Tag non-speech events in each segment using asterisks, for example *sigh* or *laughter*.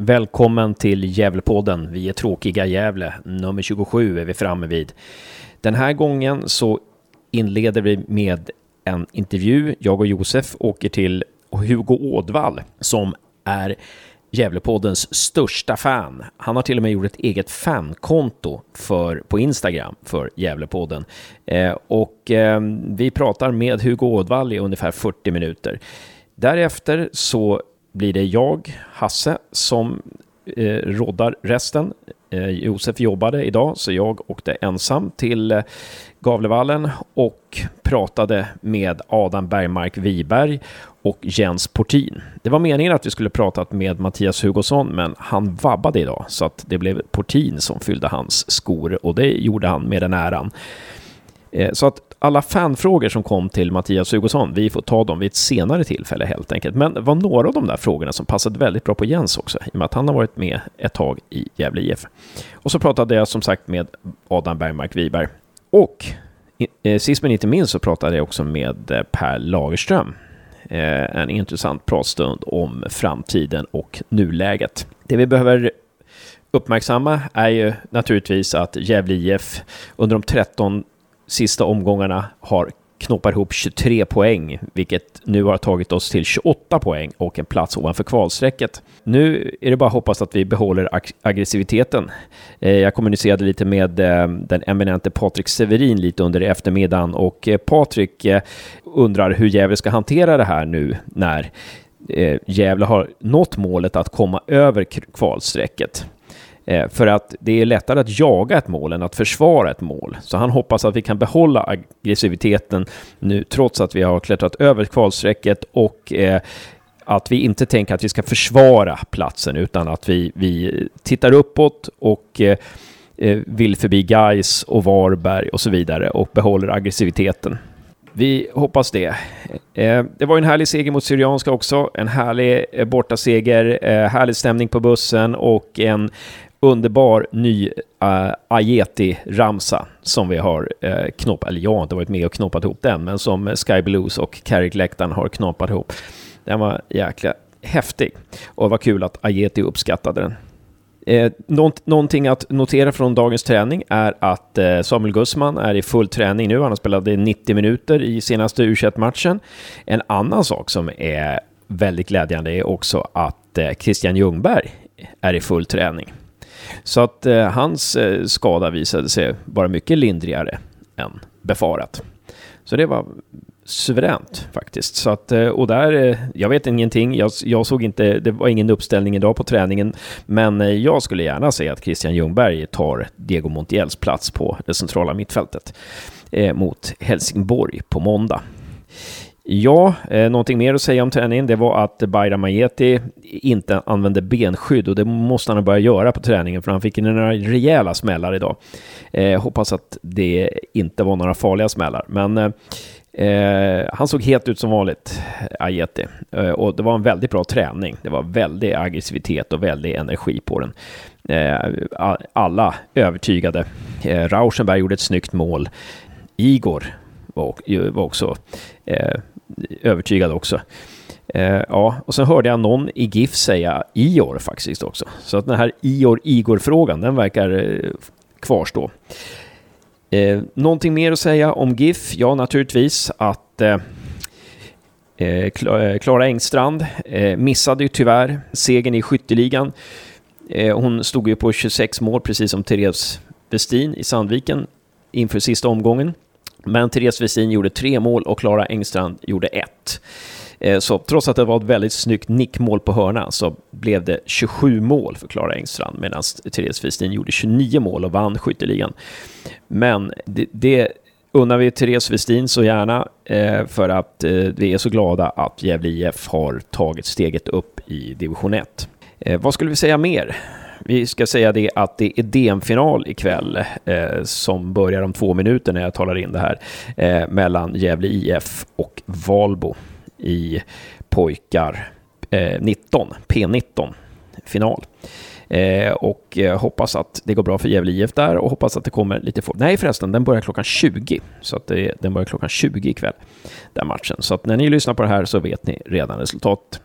Välkommen till Gävlepodden. Vi är tråkiga Gävle. Nummer 27 är vi framme vid. Den här gången så inleder vi med en intervju. Jag och Josef åker till Hugo Ådvall som är Gävlepoddens största fan. Han har till och med gjort ett eget fankonto för, på Instagram för Gävlepodden. Eh, och eh, vi pratar med Hugo Ådvall i ungefär 40 minuter. Därefter så blir det jag, Hasse, som eh, råddar resten. Eh, Josef jobbade idag, så jag åkte ensam till eh, Gavlevallen och pratade med Adam Bergmark Wiberg och Jens Portin. Det var meningen att vi skulle pratat med Mattias Hugosson, men han vabbade idag, så att det blev Portin som fyllde hans skor och det gjorde han med den äran. Eh, så att alla fanfrågor som kom till Mattias Hugosson, vi får ta dem vid ett senare tillfälle helt enkelt. Men det var några av de där frågorna som passade väldigt bra på Jens också, i och med att han har varit med ett tag i Gävle IF. Och så pratade jag som sagt med Adam Bergmark Wiberg. Och eh, sist men inte minst så pratade jag också med eh, Per Lagerström. En intressant pratstund om framtiden och nuläget. Det vi behöver uppmärksamma är ju naturligtvis att Gävle IF under de 13 sista omgångarna har knoppar ihop 23 poäng, vilket nu har tagit oss till 28 poäng och en plats ovanför kvalstrecket. Nu är det bara att hoppas att vi behåller ag aggressiviteten. Eh, jag kommunicerade lite med eh, den eminente Patrik Severin lite under eftermiddagen och eh, Patrik eh, undrar hur Gävle ska hantera det här nu när eh, Gävle har nått målet att komma över kvalstrecket. Eh, för att det är lättare att jaga ett mål än att försvara ett mål. Så han hoppas att vi kan behålla aggressiviteten nu trots att vi har klättrat över kvalstrecket och eh, att vi inte tänker att vi ska försvara platsen utan att vi, vi tittar uppåt och eh, eh vill förbi Gais och Varberg och så vidare och behåller aggressiviteten. Vi hoppas det. Eh, det var en härlig seger mot Syrianska också. En härlig bortaseger, härlig stämning på bussen och en underbar ny eh, uh, Ajeti-ramsa som vi har eh, uh, knoppat, eller jag har inte varit med och knoppat ihop den, men som Sky Blues och Carrick Läktaren har knoppat ihop. Den var jäkla häftig och det var kul att Ajeti uppskattade den. Eh, någonting att notera från dagens träning är att eh, Samuel Gussman är i full träning nu. Han har spelat 90 minuter i senaste u matchen En annan sak som är väldigt glädjande är också att eh, Christian Ljungberg är i full träning. Så att eh, hans eh, skada visade sig vara mycket lindrigare än befarat. Så det var suveränt faktiskt. Så att, eh, och där, eh, jag vet ingenting, jag, jag, såg inte, det var ingen uppställning idag på träningen, men eh, jag skulle gärna se att Christian Ljungberg tar Diego Montiels plats på det centrala mittfältet eh, mot Helsingborg på måndag. Ja, eh, någonting mer att säga om träningen, det var att Bayram Majeti inte använde benskydd och det måste han börja göra på träningen för han fick några rejäla smällar idag. Eh, hoppas att det inte var några farliga smällar, men eh, han såg helt ut som vanligt, Ajeti. Eh, och det var en väldigt bra träning. Det var väldigt aggressivitet och väldig energi på den. Eh, alla övertygade. Eh, Rauschenberg gjorde ett snyggt mål. Igor var, var också eh, övertygad också. Eh, ja, och sen hörde jag någon i GIF säga Ior faktiskt också. Så att den här Ior-Igor-frågan, den verkar eh, kvarstå. Eh, någonting mer att säga om GIF? Ja, naturligtvis att eh, eh, eh Klara Engstrand eh, missade ju tyvärr segern i skytteligan. Eh, hon stod ju på 26 mål, precis som Therese Westin i Sandviken inför sista omgången. Men Therese Wessin gjorde tre mål och Klara Engstrand gjorde ett. Eh, så trots att det var ett väldigt snyggt nickmål på hörna så blev det 27 mål för Klara Engstrand medan Therese Westin gjorde 29 mål och vann skytteligan. Men det, det unnar vi Therese Westin så gärna eh, för att eh, vi är så glada att Gävle IF har tagit steget upp i division 1. Vad skulle vi säga mer? Vi ska säga det att det är DM-final ikväll eh, som börjar om två minuter när jag talar in det här eh, mellan Gävle IF och Valbo i pojkar eh, 19, P19 final. Eh, och eh, hoppas att det går bra för Gävle IF där och hoppas att det kommer lite folk. Nej förresten, den börjar klockan 20. Så att det, den börjar klockan 20 ikväll, den matchen. Så att när ni lyssnar på det här så vet ni redan resultatet.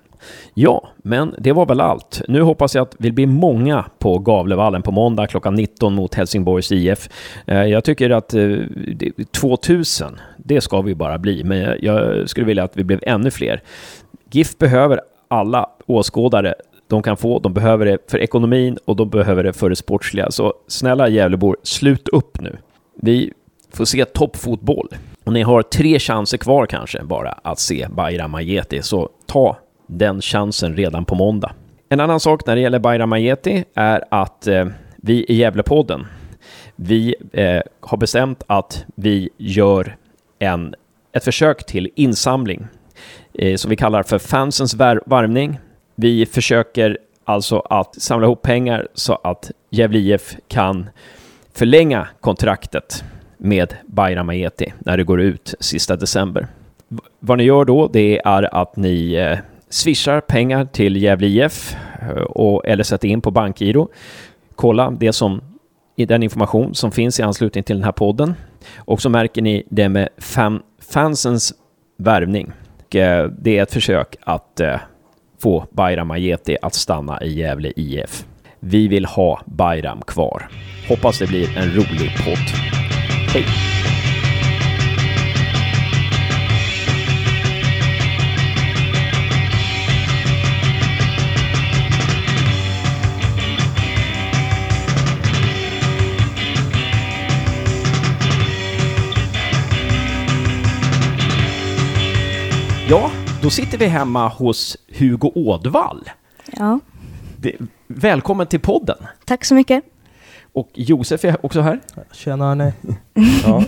Ja, men det var väl allt. Nu hoppas jag att vi blir många på Gavlevallen på måndag klockan 19 mot Helsingborgs IF. Eh, jag tycker att eh, 2000, det ska vi bara bli, men jag skulle vilja att vi blev ännu fler. GIF behöver alla åskådare de kan få. De behöver det för ekonomin och de behöver det för det sportsliga. Så snälla Gävlebor, slut upp nu. Vi får se toppfotboll. Och ni har tre chanser kvar kanske bara att se Bayram Ajeti, så ta den chansen redan på måndag. En annan sak när det gäller Bayram Ayeti är att eh, vi i Gävlepodden, vi eh, har bestämt att vi gör en, ett försök till insamling eh, som vi kallar för fansens varvning. Vi försöker alltså att samla ihop pengar så att Gävle IF kan förlänga kontraktet med Bayram Ayeti när det går ut sista december. Vad ni gör då, det är att ni eh, swishar pengar till Gävle IF eh, och, eller sätter in på bankgiro. Kolla det som i den information som finns i anslutning till den här podden och så märker ni det med fan, fansens värvning. Eh, det är ett försök att eh, få Bayram Ajeti att stanna i Gävle IF. Vi vill ha Bayram kvar. Hoppas det blir en rolig podd. Hej! Ja, då sitter vi hemma hos Hugo Ådvall. Ja. Det, välkommen till podden. Tack så mycket. Och Josef är också här. Tjena hörni. *laughs* ja.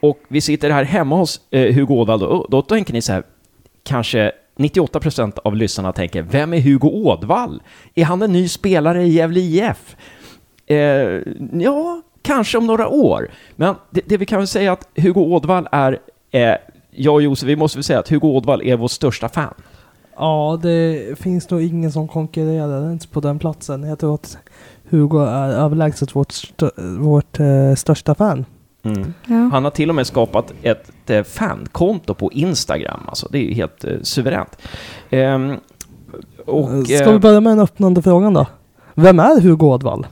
Och vi sitter här hemma hos eh, Hugo Ådvall. Då, då tänker ni så här, kanske 98 procent av lyssnarna tänker, vem är Hugo Ådvall? Är han en ny spelare i Gävle IF? Eh, ja, kanske om några år. Men det, det vi kan väl säga att Hugo Ådvall är eh, jag och Josef, vi måste väl säga att Hugo Ådvall är vår största fan. Ja, det finns nog ingen som konkurrerar ens på den platsen. Jag tror att Hugo är överlägset vårt, stö vårt eh, största fan. Mm. Ja. Han har till och med skapat ett, ett eh, fankonto på Instagram. Alltså, det är ju helt eh, suveränt. Ehm, och, eh, Ska vi börja med den öppnande frågan då? Vem är Hugo Ådvall?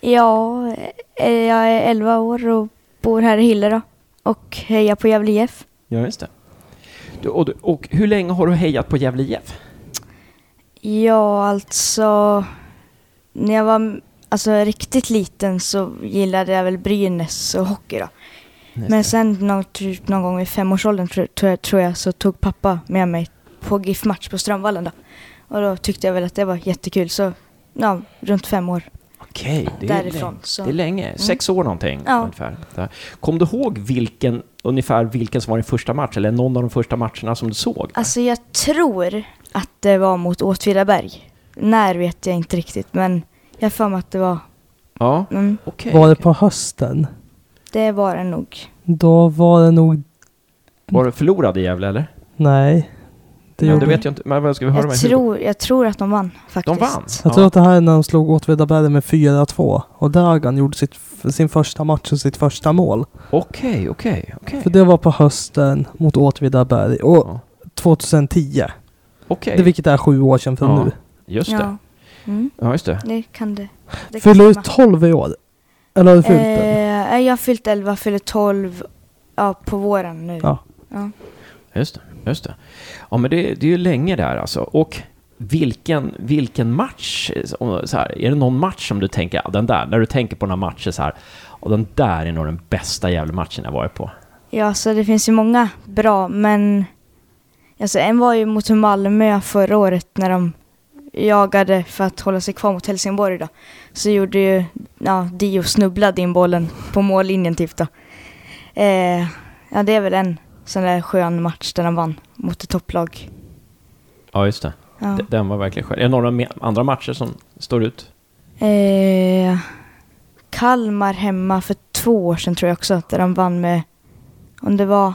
Ja, eh, jag är 11 år och bor här i Hille och hejar på Gävle IF. Ja, just det. Du, och, och, hur länge har du hejat på Gävle IF? Ja, alltså... När jag var alltså, riktigt liten så gillade jag väl Brynäs och hockey då. Men sen någon, typ någon gång i femårsåldern tror, tror jag så tog pappa med mig på GIF-match på Strömvallen då. Och då tyckte jag väl att det var jättekul så ja, runt fem år. Okej, det, Därifrån, är, länge. det är länge. Mm. Sex år någonting ja. ungefär. Kom du ihåg vilken, ungefär vilken som var din första match, eller någon av de första matcherna som du såg? Alltså jag tror att det var mot Åtvidaberg. När vet jag inte riktigt, men jag har för mig att det var... Ja, mm. okej. Okay. Var det på hösten? Det var det nog. Då var det nog... Var det förlorade i Gävle, eller? Nej. Det, ja, det vet jag inte. Men vad ska vi höra jag tror, Jag tror att de vann faktiskt. De vann? Jag ja. tror att det här är när de slog Åtvidaberg med 4-2. Och Dragan gjorde sitt, sin första match och sitt första mål. Okej, okay, okej, okay, okej. För det var på hösten mot Åtvidaberg. Och ja. 2010. Okej. Okay. Det vilket är sju år sedan från ja, nu. Just det. Ja. Mm. ja, just det. Det kan det. det fyller du 12 i år? Eller har du fyllt eh? Jag har fyllt 11, fyller 12 ja, på våren nu. Ja. ja. Just det, just det. Ja, men det, det är ju länge där alltså. Och vilken, vilken match, så här, är det någon match som du tänker, ja, den där, när du tänker på några matcher så här, och den där är nog den bästa jävla matchen jag varit på? Ja, så det finns ju många bra, men alltså, en var ju mot Malmö förra året när de jagade för att hålla sig kvar mot Helsingborg då. Så gjorde ju, ja, Dio snubblade in bollen på mållinjen typ då. Eh, ja, det är väl en sån där skön match där de vann mot ett topplag. Ja, just det. Ja. Den var verkligen skön. Är det några andra matcher som står ut? Eh, Kalmar hemma för två år sedan tror jag också, där de vann med, om det var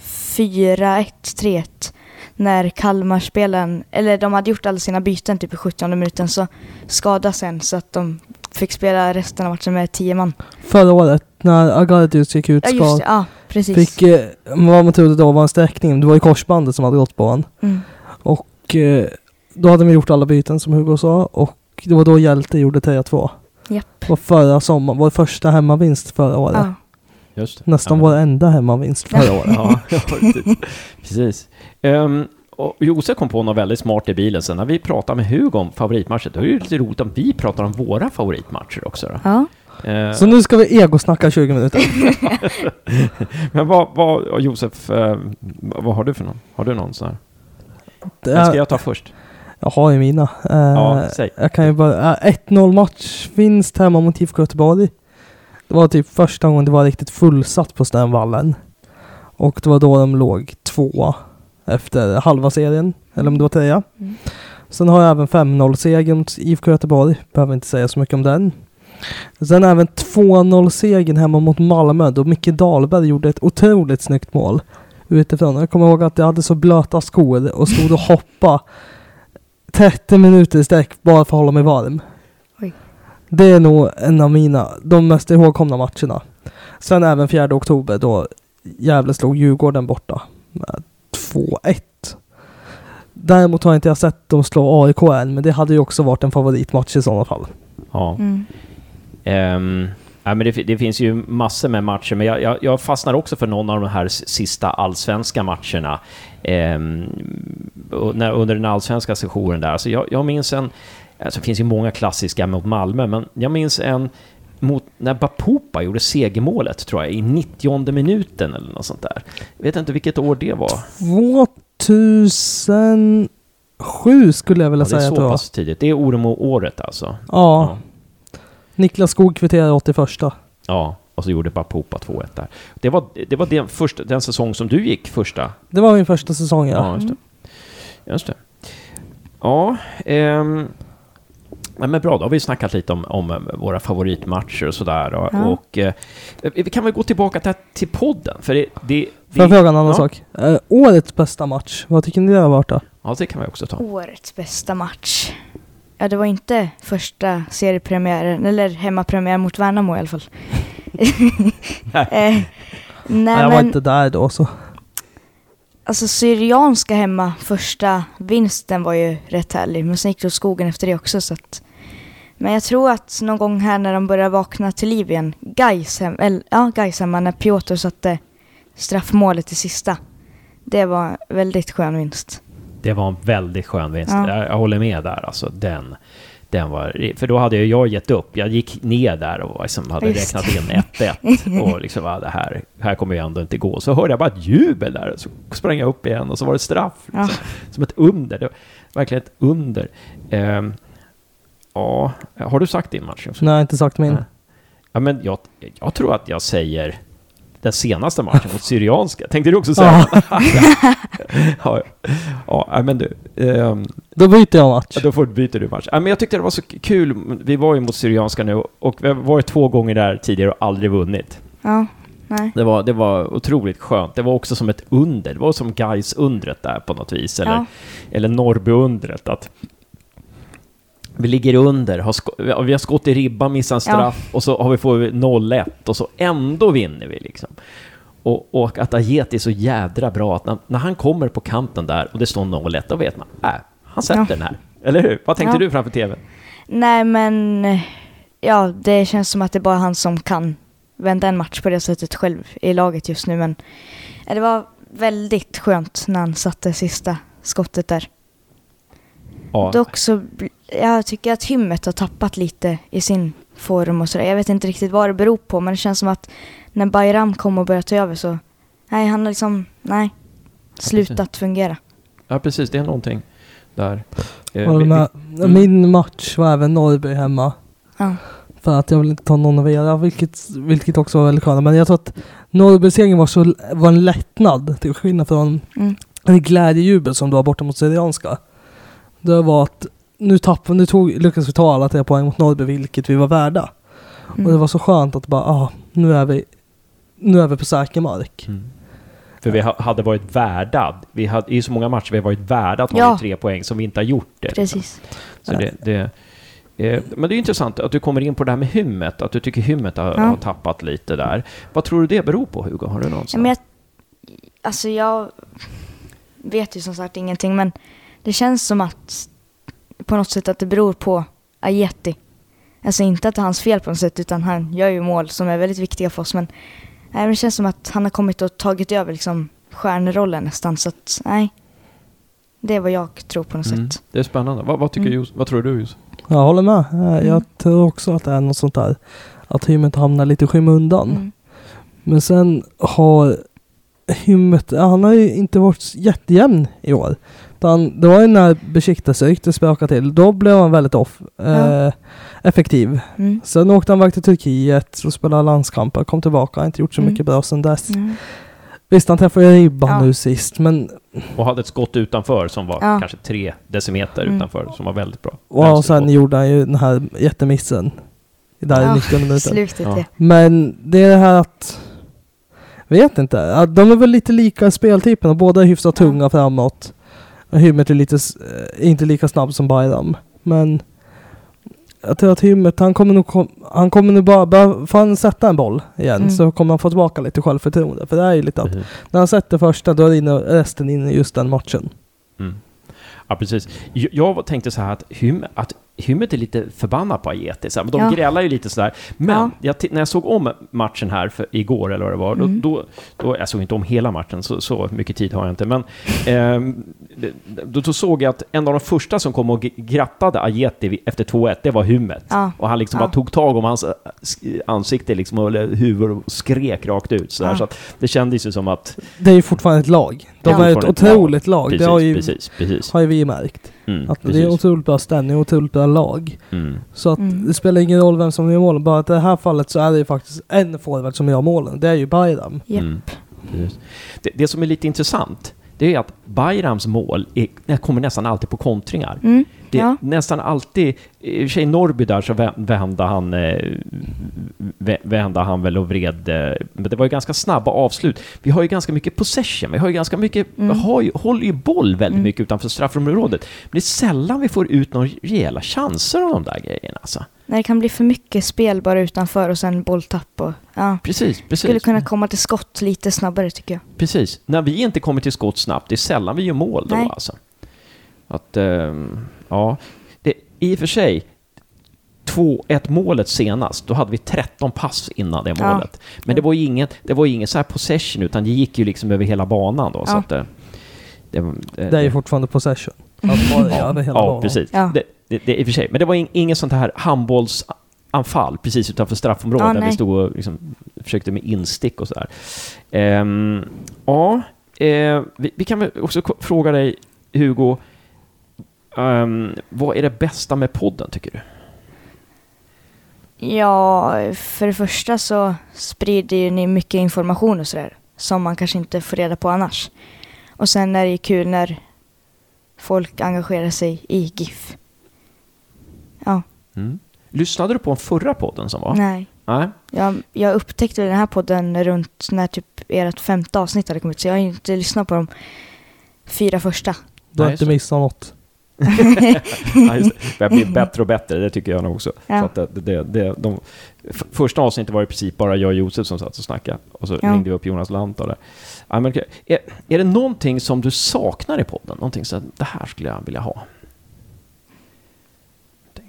4-1, 3-1 när Kalmarspelen, eller de hade gjort alla sina byten typ i 70 minuten så skadade sen så att de fick spela resten av matchen med 10 man. Förra året när Agardius gick ut skadad. Ja, ja, precis. Fick, eh, vad man trodde då var en sträckning, det var ju korsbandet som hade gått på honom. Mm. Och eh, då hade vi gjort alla byten som Hugo sa och det var då Hjälte gjorde 3-2. Japp. Var förra sommaren, vår första hemmavinst förra året. Ja. Just det. Nästan ja, vår enda hemmavinst förra året. *laughs* Ja, precis. Um, och Josef kom på något väldigt smart i bilen sen när vi pratade med Hugo om favoritmatcher. Då är det lite roligt om vi pratar om våra favoritmatcher också. Då. Ja. Eh, Så nu ska vi egosnacka 20 minuter. *laughs* Men vad, vad Josef, eh, vad har du för någon? Har du någon sån här? Det Den ska jag ta först? jag har ju mina. Eh, Ja, säg. Jag kan ju bara... eh, 1-0 matchvinst hemma mot IFK Göteborg. Det var typ första gången det var riktigt fullsatt på Stenvallen. Och det var då de låg två efter halva serien. Eller om det var trea. Mm. Sen har jag även 5-0-seger mot IFK Göteborg. Behöver inte säga så mycket om den. Sen även 2-0-segern hemma mot Malmö då Micke Dahlberg gjorde ett otroligt snyggt mål utifrån. Jag kommer ihåg att jag hade så blöta skor och stod och hoppa 30 minuter i sträck bara för att hålla mig varm. Oj. Det är nog en av mina, de mest ihågkomna matcherna. Sen även 4 oktober då Gävle slog Djurgården borta med 2-1. Däremot har inte jag sett dem slå AIK än, men det hade ju också varit en favoritmatch i sådana fall. Ja. Mm. Ehm, ja, men det, det finns ju massor med matcher, men jag, jag, jag fastnar också för någon av de här sista allsvenska matcherna. Och när, under den allsvenska sessionen där. Alltså jag, jag minns en, alltså det finns ju många klassiska mot Malmö, men jag minns en mot när Bapopa gjorde segermålet, tror jag, i 90 minuten eller något sånt där. Jag vet inte vilket år det var. 2007 skulle jag vilja Ja, det är säga så tror jag. pass tidigt. Det är Oremo-året alltså. Ja. Niklas Skog kvitterade 81. Ja, och så gjorde Bapopa 2-1 där. Det var, det var den, första, den säsong som du gick första Det var min första säsong ja. Ja, just det. Just det. Ja, ehm, nej, men bra, då har vi snackat lite om, om eh, våra favoritmatcher och sådär. Och, Ja. och eh, vi kan väl gå tillbaka till, till podden, för det... det, Får jag det fråga en annan ja. sak? Eh, årets bästa match, vad tycker ni det har varit då? Ja, det kan vi också ta. Årets bästa match. Ja, det var inte första seriepremiären, eller hemmapremiär mot Värnamo i alla fall. *laughs* eh, nej, Nej, jag var men inte där då så. alltså Syrianska hemma, första vinsten var ju rätt härlig, men sen gick det åt skogen efter det också så att men jag tror att någon gång här när de börjar vakna till liv igen, Gais hem, eller, ja, Gais hemma, när Piotr satte straffmålet i sista. Det var väldigt skön vinst. Det var en väldigt skön vinst. Ja. Jag, jag håller med där, alltså. Den, den var... För då hade jag gett upp. Jag gick ner där och liksom hade Just. räknat in 1-1 och liksom, det här, här kommer ju ändå inte gå. Så hörde jag bara ett jubel där, så sprang jag upp igen och så var det straff. Ja. Liksom. Som ett under. Det var verkligen ett under. Ehm, ja, har du sagt din match? Nej, inte sagt min. Ja, men jag, jag tror att jag säger den senaste matchen mot Syrianska. Tänkte du också säga? *laughs* ja, ja, ja, men du. ehm, Då byter jag match. Ja, då får, byter du match. Ja, men jag tyckte det var så kul. Vi var ju mot Syrianska nu och vi har varit två gånger där tidigare och aldrig vunnit. Ja, nej. Det var, det var otroligt skönt. Det var också som ett under. Det var som guys undret där på något vis. Eller, Ja. eller Norrby-undret. Att vi ligger under, har sko- vi har skott i ribban, missar en straff och så har vi får vi 0-1 och så ändå vinner vi liksom. Och, och att Ajeti är så jädra bra att när, när han kommer på kanten där och det står 0-1, då vet man, äh, han sätter Ja. den här. Eller hur? Vad tänkte Ja. du framför TVn? Nej, men ja, det känns som att det är bara han som kan vända en match på det sättet själv i laget just nu. Men ja, det var väldigt skönt när han satte sista skottet där. Ja, Dock så, jag tycker att hymmet har tappat lite i sin form och sådär. Jag vet inte riktigt vad det beror på, men det känns som att när Bayram kom och började ta över så, nej, han har liksom, nej, slutat fungera. ja, precis. Det är någonting där. Eh, Håller vi- med. mm. Min match var även Norrby hemma. Ja, För att jag vill inte ta någon av era, vilket, vilket också var väldigt skönt. Men jag tror att Norrby-segern var, så, var en lättnad, till skillnad från mm, en glädjejubel som du har borta mot Syrianska. Det var att nu, tappade, nu tog, lyckades vi ta alla tre poäng mot Norrby, vilket vi var värda. mm. Och det var så skönt att bara, ah, nu är vi, nu är vi på säker mark. Mm. För vi ha- hade varit värda, vi hade, i så många matcher vi har varit värda att ta Ja. tre poäng som vi inte har gjort det. Precis. Så det, det, eh, men det är intressant att du kommer in på det här med hymmet, att du tycker hymmet har, Ja. har tappat lite där. Vad tror du det beror på Hugo? Har du någon Ja, men jag, alltså jag vet ju som sagt ingenting men det känns som att på något sätt att det beror på Ajeti. Alltså inte att det är hans fel på något sätt utan han gör ju mål som är väldigt viktiga för oss men nej, det känns som att han har kommit och tagit över liksom stjärnrollen nästan så att nej. Det är vad jag tror på något Mm. sätt. Det är spännande. Vad, vad, tycker Mm. Vad tror du Jos? Jag håller med. Eh, Mm. Jag tror också att det är något sånt där. Att hymmet hamnar lite i skymundan. Mm. Men sen har hymmet, han har ju inte varit jättejämn i år. Utan det var ju när Besiktas ryckte spöka till. Då blev han väldigt off, eh, effektiv. Mm. Sen åkte han iväg till Turkiet och spelade landskamper. Kom tillbaka. Har inte gjort så Mm. mycket bra sen dess. Mm. Visst, han träffade ribban Ja. nu sist. Men Och hade ett skott utanför som var Ja. kanske tre decimeter Mm. utanför, som var väldigt bra. och sen gjorde han ju den här jättemissen. Där i Ja, 90 minuter. Slutet Ja. ja. Men det är det här att... Vet inte. De är väl lite lika speltyperna. Båda är hyfsat Ja. tunga framåt. Hymmet är lite, eh, inte lika snabb som Bayram. Men jag tror att Hymmet, han kommer nog, han kommer nog bara, bara får han sätta en boll igen Mm. så kommer han få tillbaka lite självförtroende. För det är ju lite att Precis. när han sätter första då är det inne, resten in i just den matchen. Mm. Ja, precis. Jag, jag tänkte så här att, hym, att Hymmet är lite förbannad på Ajeti. Så här, men de Ja. grälar ju lite sådär. Men Ja. jag, när jag såg om matchen här för, igår, eller vad det var, Mm. då, då, då, jag såg inte om hela matchen, så, så mycket tid har jag inte, men det- då, då såg jag att en av de första som kom och grattade Ajeti efter 2-1, det var Hymmet. Ja. Och han liksom Ja. bara tog tag om hans sk- ansikte liksom, och, eller huvud och skrek rakt ut. Så, där. Ja. så att det kändes ju som att... Det är ju fortfarande ett lag. De Ja. är ett ett lag. otroligt lag. Precis, det har ju, precis, precis. har ju vi märkt. Mm, Att det är otroligt bra stämning och otroligt bra lag. Mm. Så att Mm. det spelar ingen roll vem som gör målen. Bara att i det här fallet så är det ju faktiskt en forward som gör målen. Det är ju Bayram. Japp. Mm, det, det som är lite intressant, det är att Bayrams mål är, kommer nästan alltid på kontringar. Det är Ja. nästan alltid, i och sig Norrby där så vä- vände han, eh, vä- vände han väl och vred, eh, men det var ju ganska snabba avslut. Vi har ju ganska mycket possession, vi har ju ganska mycket, Mm. har ju, håller ju boll väldigt Mm. mycket utanför straffområdet. Men det är sällan vi får ut några rejäla chanser av de där grejerna alltså. När det kan bli för mycket spel bara utanför och sen bolltapp och ja. Precis, precis. Skulle kunna komma till skott lite snabbare tycker jag. Precis. När vi inte kommer till skott snabbt, det är sällan vi gör mål då Nej. alltså. Att, ehm, ja. Det, I och för sig, 2-1 målet senast, då hade vi 13 pass innan det Ja. målet. Men det var ju inget, det var ju ingen så här possession, utan det gick ju liksom över hela banan då. Så Ja. att, eh, det, det, Det är ju fortfarande possession. Ja, precis. Ja. Det, det, det, I och för sig. Men det var in, inget sånt här handbollsanfall precis utanför straffområdet Ja, där vi stod och liksom försökte med instick och sådär. Ehm, ja, eh, vi, vi kan väl också fråga dig, Hugo, ehm, vad är det bästa med podden tycker du? Ja, för det första så sprider ju ni mycket information och sådär. Som man kanske inte får reda på annars. Och sen är det ju kul när folk engagerar sig i GIF. Ja, Mm. Lyssnade du på den förra podden som var? nej. Nej. Jag, jag upptäckte den här podden runt när typ ert femte avsnitt hade kommit. Så jag har inte lyssnat på de fyra första. Du har Nej, inte missat något. Ja, blir *laughs* bättre och bättre, det tycker jag nog också. Ja. Så att det, det, det, de, första avsnittet var i princip bara jag och Josef som satt och snackade. Och så Ja. ringde vi upp Jonas Lantz där. Ja, men, är, är det någonting som du saknar i podden? Någonting så att det här skulle jag vilja ha?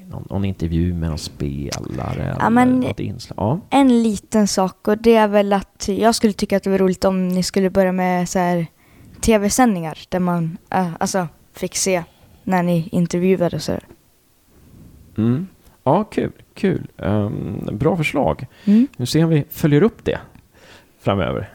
Någon, någon intervju med någon spelare Ja, eller något inslag? Ja. En liten sak och det är väl att jag skulle tycka att det var roligt om ni skulle börja med så här tv-sändningar där man äh, alltså fick se när ni intervjuade så. Mm. Ja, kul. kul. Ehm, bra förslag. Mm. Nu ser vi följer upp det framöver.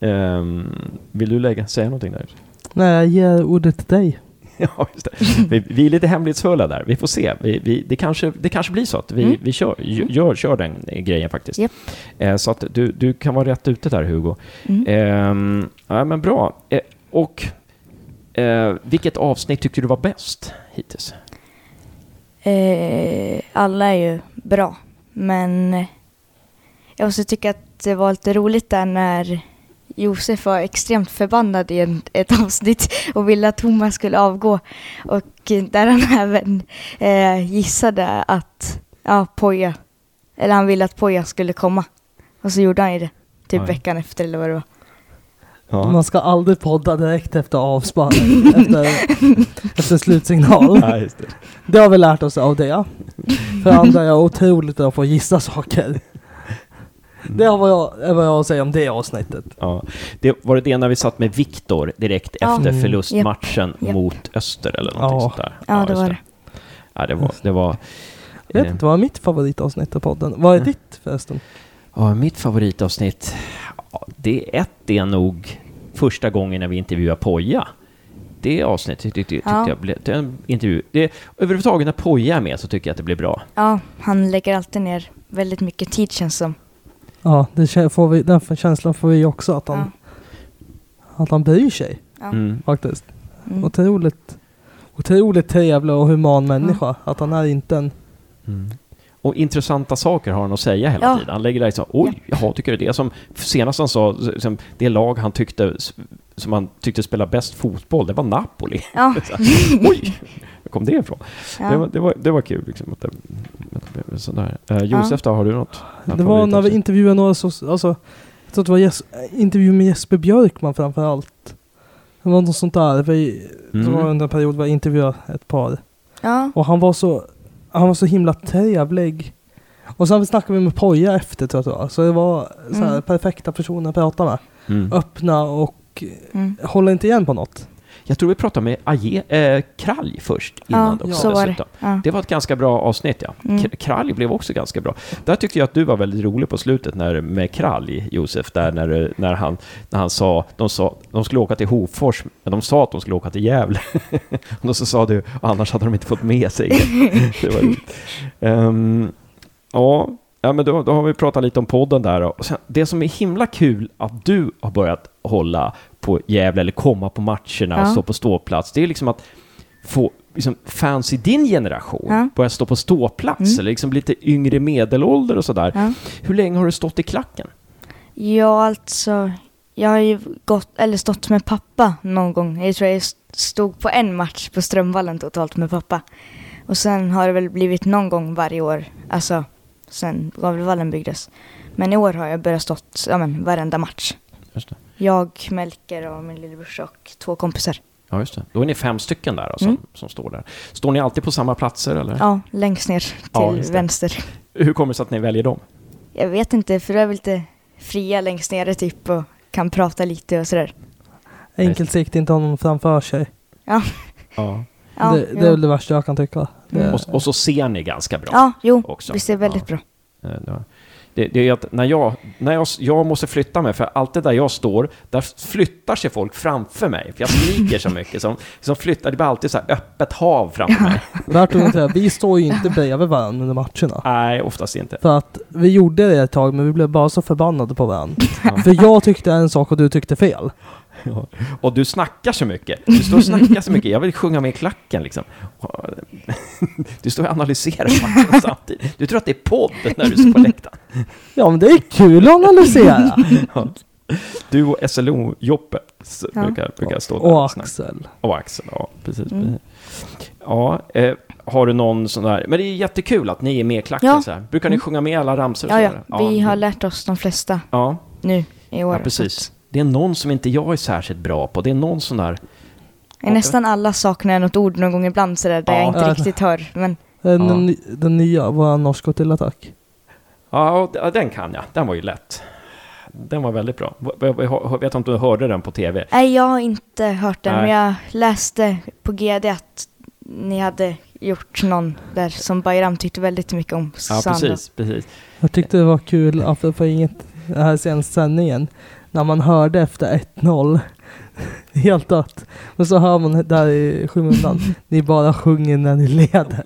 Ehm, vill du lägga, säga någonting där? Nej, jag ger ordet till dig. *laughs* Ja, just det. Vi, vi är lite hemlighetsfulla där. Vi får se. Vi, vi, det, kanske, det kanske blir så att vi, Mm. vi kör, gör, kör den grejen faktiskt. Japp. Eh, så att du, du kan vara rätt ute där, Hugo. Mm. Ehm, ja, men bra. Eh, och eh, vilket avsnitt tyckte du var bäst hittills? Eh, alla är ju bra, men jag måste tycka att det var lite roligt där när Josef var extremt förbannad i en, ett avsnitt och ville att Thomas skulle avgå. Och där han *laughs* även eh, gissade att ja, Poja, eller han ville att Poja skulle komma. Och så gjorde han ju det, typ Oj. veckan efter eller vad det var. Ja. Man ska aldrig podda direkt efter avspann, *laughs* efter, efter slutsignal. Ja, just det. Det har vi lärt oss av det. För andra är jag otroligt bra på att gissa saker. Det har vad jag, är vad jag har att säga om det avsnittet. Ja. Det, var det det när vi satt med Viktor direkt Ja. efter Mm. förlustmatchen Japp. mot Öster eller någonting Ja. sånt där? Ja, det var det. Ja, det var... Det var Jag vet eh, inte, vad är mitt favoritavsnitt av podden? Vad är Mm. ditt förresten? Ja, mitt favoritavsnitt, ja, det är ett, det är nog första gången när vi intervjuar Poja. Det avsnittet tyckte, tyckte Ja. jag blev... Den intervju, det, överhuvudtaget när Poja är med så tycker jag att det blir bra. Ja, han lägger alltid ner väldigt mycket tid känns som. Ja, det får vi, den känslan får vi också att han, Ja. att han bryr sig Ja. Mm. faktiskt. Mm. Otroligt, otroligt trevlig och human människa. Att han är inte en... Mm. Och intressanta saker har han att säga hela Ja. tiden. Han lägger där så oj, jaha, tycker du det? Som senast han sa, som det lag han tyckte, som han tyckte spelade bäst fotboll, det var Napoli. Ja. *laughs* Så här, oj, var kom det ifrån? Ja. Det, var, det, var, det var kul liksom. Att det, att det blev sådär. Eh, Josef då, har du något? Det var när vi intervjuade några så, alltså, jag tror det var Jes, intervju med Jesper Björkman framför allt. Det var något sånt där. Vi, Det var Mm. under en period där jag intervjuade ett par. Ja. Och han var så, han var så himla trevlig. Och sen snackade vi med Poja efter tror jag det var. Så det var så här, Mm. perfekta personer att prata med. Mm. Öppna och Mm. hålla inte igen på något. Jag tror vi pratade med Aje, eh, Kralj först innan Ja, också så var. Ja. Det var ett ganska bra avsnitt, ja. Mm. Kralj blev också ganska bra. Där tyckte jag att du var väldigt rolig på slutet när, med Kralj, Josef, där när, när, han, när han sa, de sa, de skulle åka till Hofors, men de sa att de skulle åka till Gävle. *laughs* och så sa du, annars hade de inte fått med sig *laughs* det. var. Ehm, ja, ja, men då, då har vi pratat lite om podden där. Och sen, det som är himla kul att du har börjat hålla på Gävle, eller komma på matcherna och Ja. stå på ståplats, det är liksom att få liksom, fans i din generation Ja. börja stå på ståplats, Mm. eller liksom lite yngre medelålder och sådär. Ja. Hur länge har du stått i klacken? Ja, alltså. Jag har ju gått, eller stått med pappa någon gång. Jag tror jag stod på en match på Strömvallen totalt med pappa. Och sen har det väl blivit någon gång varje år, alltså sen Gavlevallen byggdes. Men i år har jag börjat stått, ja men varenda match. Just det. Jag, Melker och min lillebrorsa och två kompisar. Ja, just det. Då är ni fem stycken där alltså, Mm. som står där. Står ni alltid på samma platser eller? Ja, längst ner Ja, till det. vänster. Hur kommer det sig att ni väljer dem? Jag vet inte, för då är vi lite fria längst nere typ och kan prata lite och sådär. Enkelt sikt inte ha någon framför sig. Ja. Ja, det, det är väl det värsta jag kan tycka. Mm. Och, och så ser ni ganska bra ja jo, också. är det väldigt Ja. bra. Det- Det, är att när jag, när jag, jag måste flytta mig, för alltid där jag står, där flyttar sig folk framför mig. För jag skriker så mycket, som, som flyttar, det blir alltid så här öppet hav framför mig. *laughs* Värt att vi står ju inte bredvid varandra under matcherna. Nej, oftast inte. För att vi gjorde det ett tag, men vi blev bara så förbannade på varandra. Ja. För jag tyckte en sak och du tyckte fel. Ja. *laughs* Och du snackar så mycket. Du står och snackar så mycket. Jag vill sjunga med i klacken liksom. *laughs* Du står och analyserar matchen *laughs* samtidigt. Du tror att det är podd när du står på läktaren. Ja, men det är kul att analysera. Ja. Du och SLO-Joppe Ja. brukar, brukar stå där Och. Axel. Och Axel, ja precis. Mm. Ja, eh, har du någon sån där, men det är jättekul att ni är med i klacken Ja. så här. Brukar ni Mm. sjunga med alla ramsor? Ja, ja, vi har lärt oss de flesta Ja, nu i år. ja, precis. Det är någon som inte jag är särskilt bra på. Det är någon sån där... Så nästan alla saknar något ord någon gång ibland sådär, där Ja. jag inte Ja. riktigt hör. Men Den, Ja. den nya, vår norska till attack. Ja, den kan jag. Den var ju lätt. Den var väldigt bra. Jag vet inte om du hörde den på tv? nej, jag har inte hört den, Nej. men jag läste på GD att ni hade gjort någon där som Bayram tyckte väldigt mycket om. Ja, precis. precis. Jag tyckte det var kul, apropå inget, det här senaste sändningen, när man hörde efter 1-0, *laughs* helt dött, och så hör man där i skymundan, *laughs* ni bara sjunger när ni leder.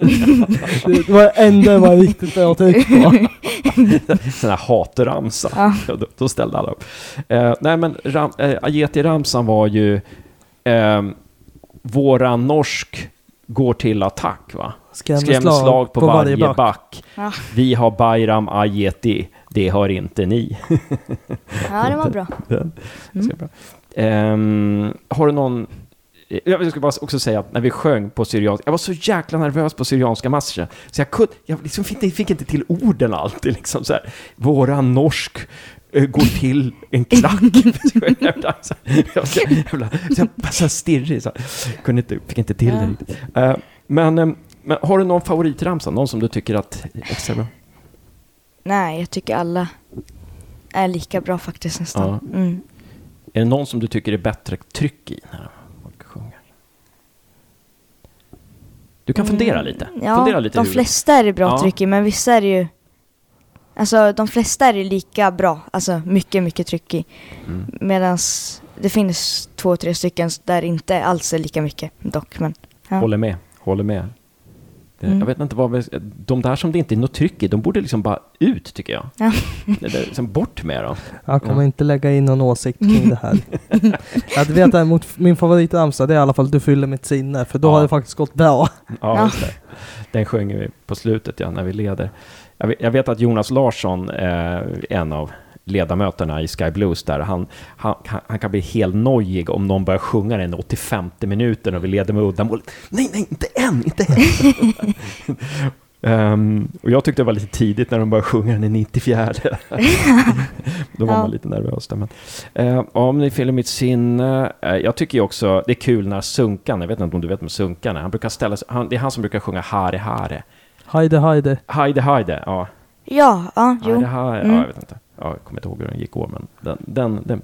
Det var det enda var riktigt bra tryck på. *laughs* Sån här hatramsa. Ja. Då, då ställde alla upp. Eh, nej, men ram, eh, Ajeti-ramsan var ju eh, våran norsk går till attack, va? Skrämslag på, varje, back. Ja. Vi har Bayram Ajeti, det har inte ni. ja, det var bra. *laughs* Den, Mm. ska bra. Ehm, har du någon... Jag ska bara också säga att när vi sjöng på syrianska, jag var så jäkla nervös på syrianska matchen, så jag, kunde, jag liksom fick, inte, fick inte till orden alltid. Liksom så här. Våran norsk eh, går till en klack. *laughs* Så jävla, så, jag jävla, så, jag, så stirrig, så, kunde inte, fick inte till det riktigt. Eh, men, eh, men har du någon favoritramsa? Någon som du tycker att extra bra? Nej, jag tycker alla är lika bra faktiskt nästan. Ja. Mm. Är det någon som du tycker är bättre tryck i när folk sjunger? Du kan fundera lite. Mm, Ja, fundera lite de hur- flesta är det bra Ja. tryck i, men vissa är det ju... Alltså de flesta är det lika bra, alltså mycket, mycket tryck i. Mm. Medan det finns två, tre stycken där inte alls är lika mycket dock. Men, ja. Håller med, håller med. Mm. Jag vet inte vad vi, De där som det inte är något tryck i, de borde liksom bara ut tycker jag. Ja. *laughs* Liksom bort med dem. Jag kommer Ja. inte lägga in någon åsikt kring det här. *laughs* Att vet däremot, min favoritramsa det är i alla fall Du fyller mitt sinne, för då Ja. har det faktiskt gått bra. Ja, Ja. Just det. Den sjunger vi på slutet ja, när vi leder. Jag vet, jag vet att Jonas Larsson, eh, en av ledamöterna i Sky Blues där, han, han, han kan bli helt nojig om någon börjar sjunga den 85 minuten och vi leder med uddamål. Nej, nej, inte än, inte än. *laughs* Ehm, och jag tyckte det var lite tidigt när de började sjunga den i 94. *laughs* Då var Ja. man lite nervös där. Men, eh, om ni fyller mitt sinne. Eh, jag tycker ju också det är kul när Sunkan, jag vet inte om du vet om Sunkan är, han brukar ställa sig, han, det är han som brukar sjunga Hare Hare. Hajde hajde. Heide Heide, ja. ja, ja, jo. Heide ja Mm. jag vet inte. Ja, jag kommer inte ihåg hur den gick år, men den, den, den.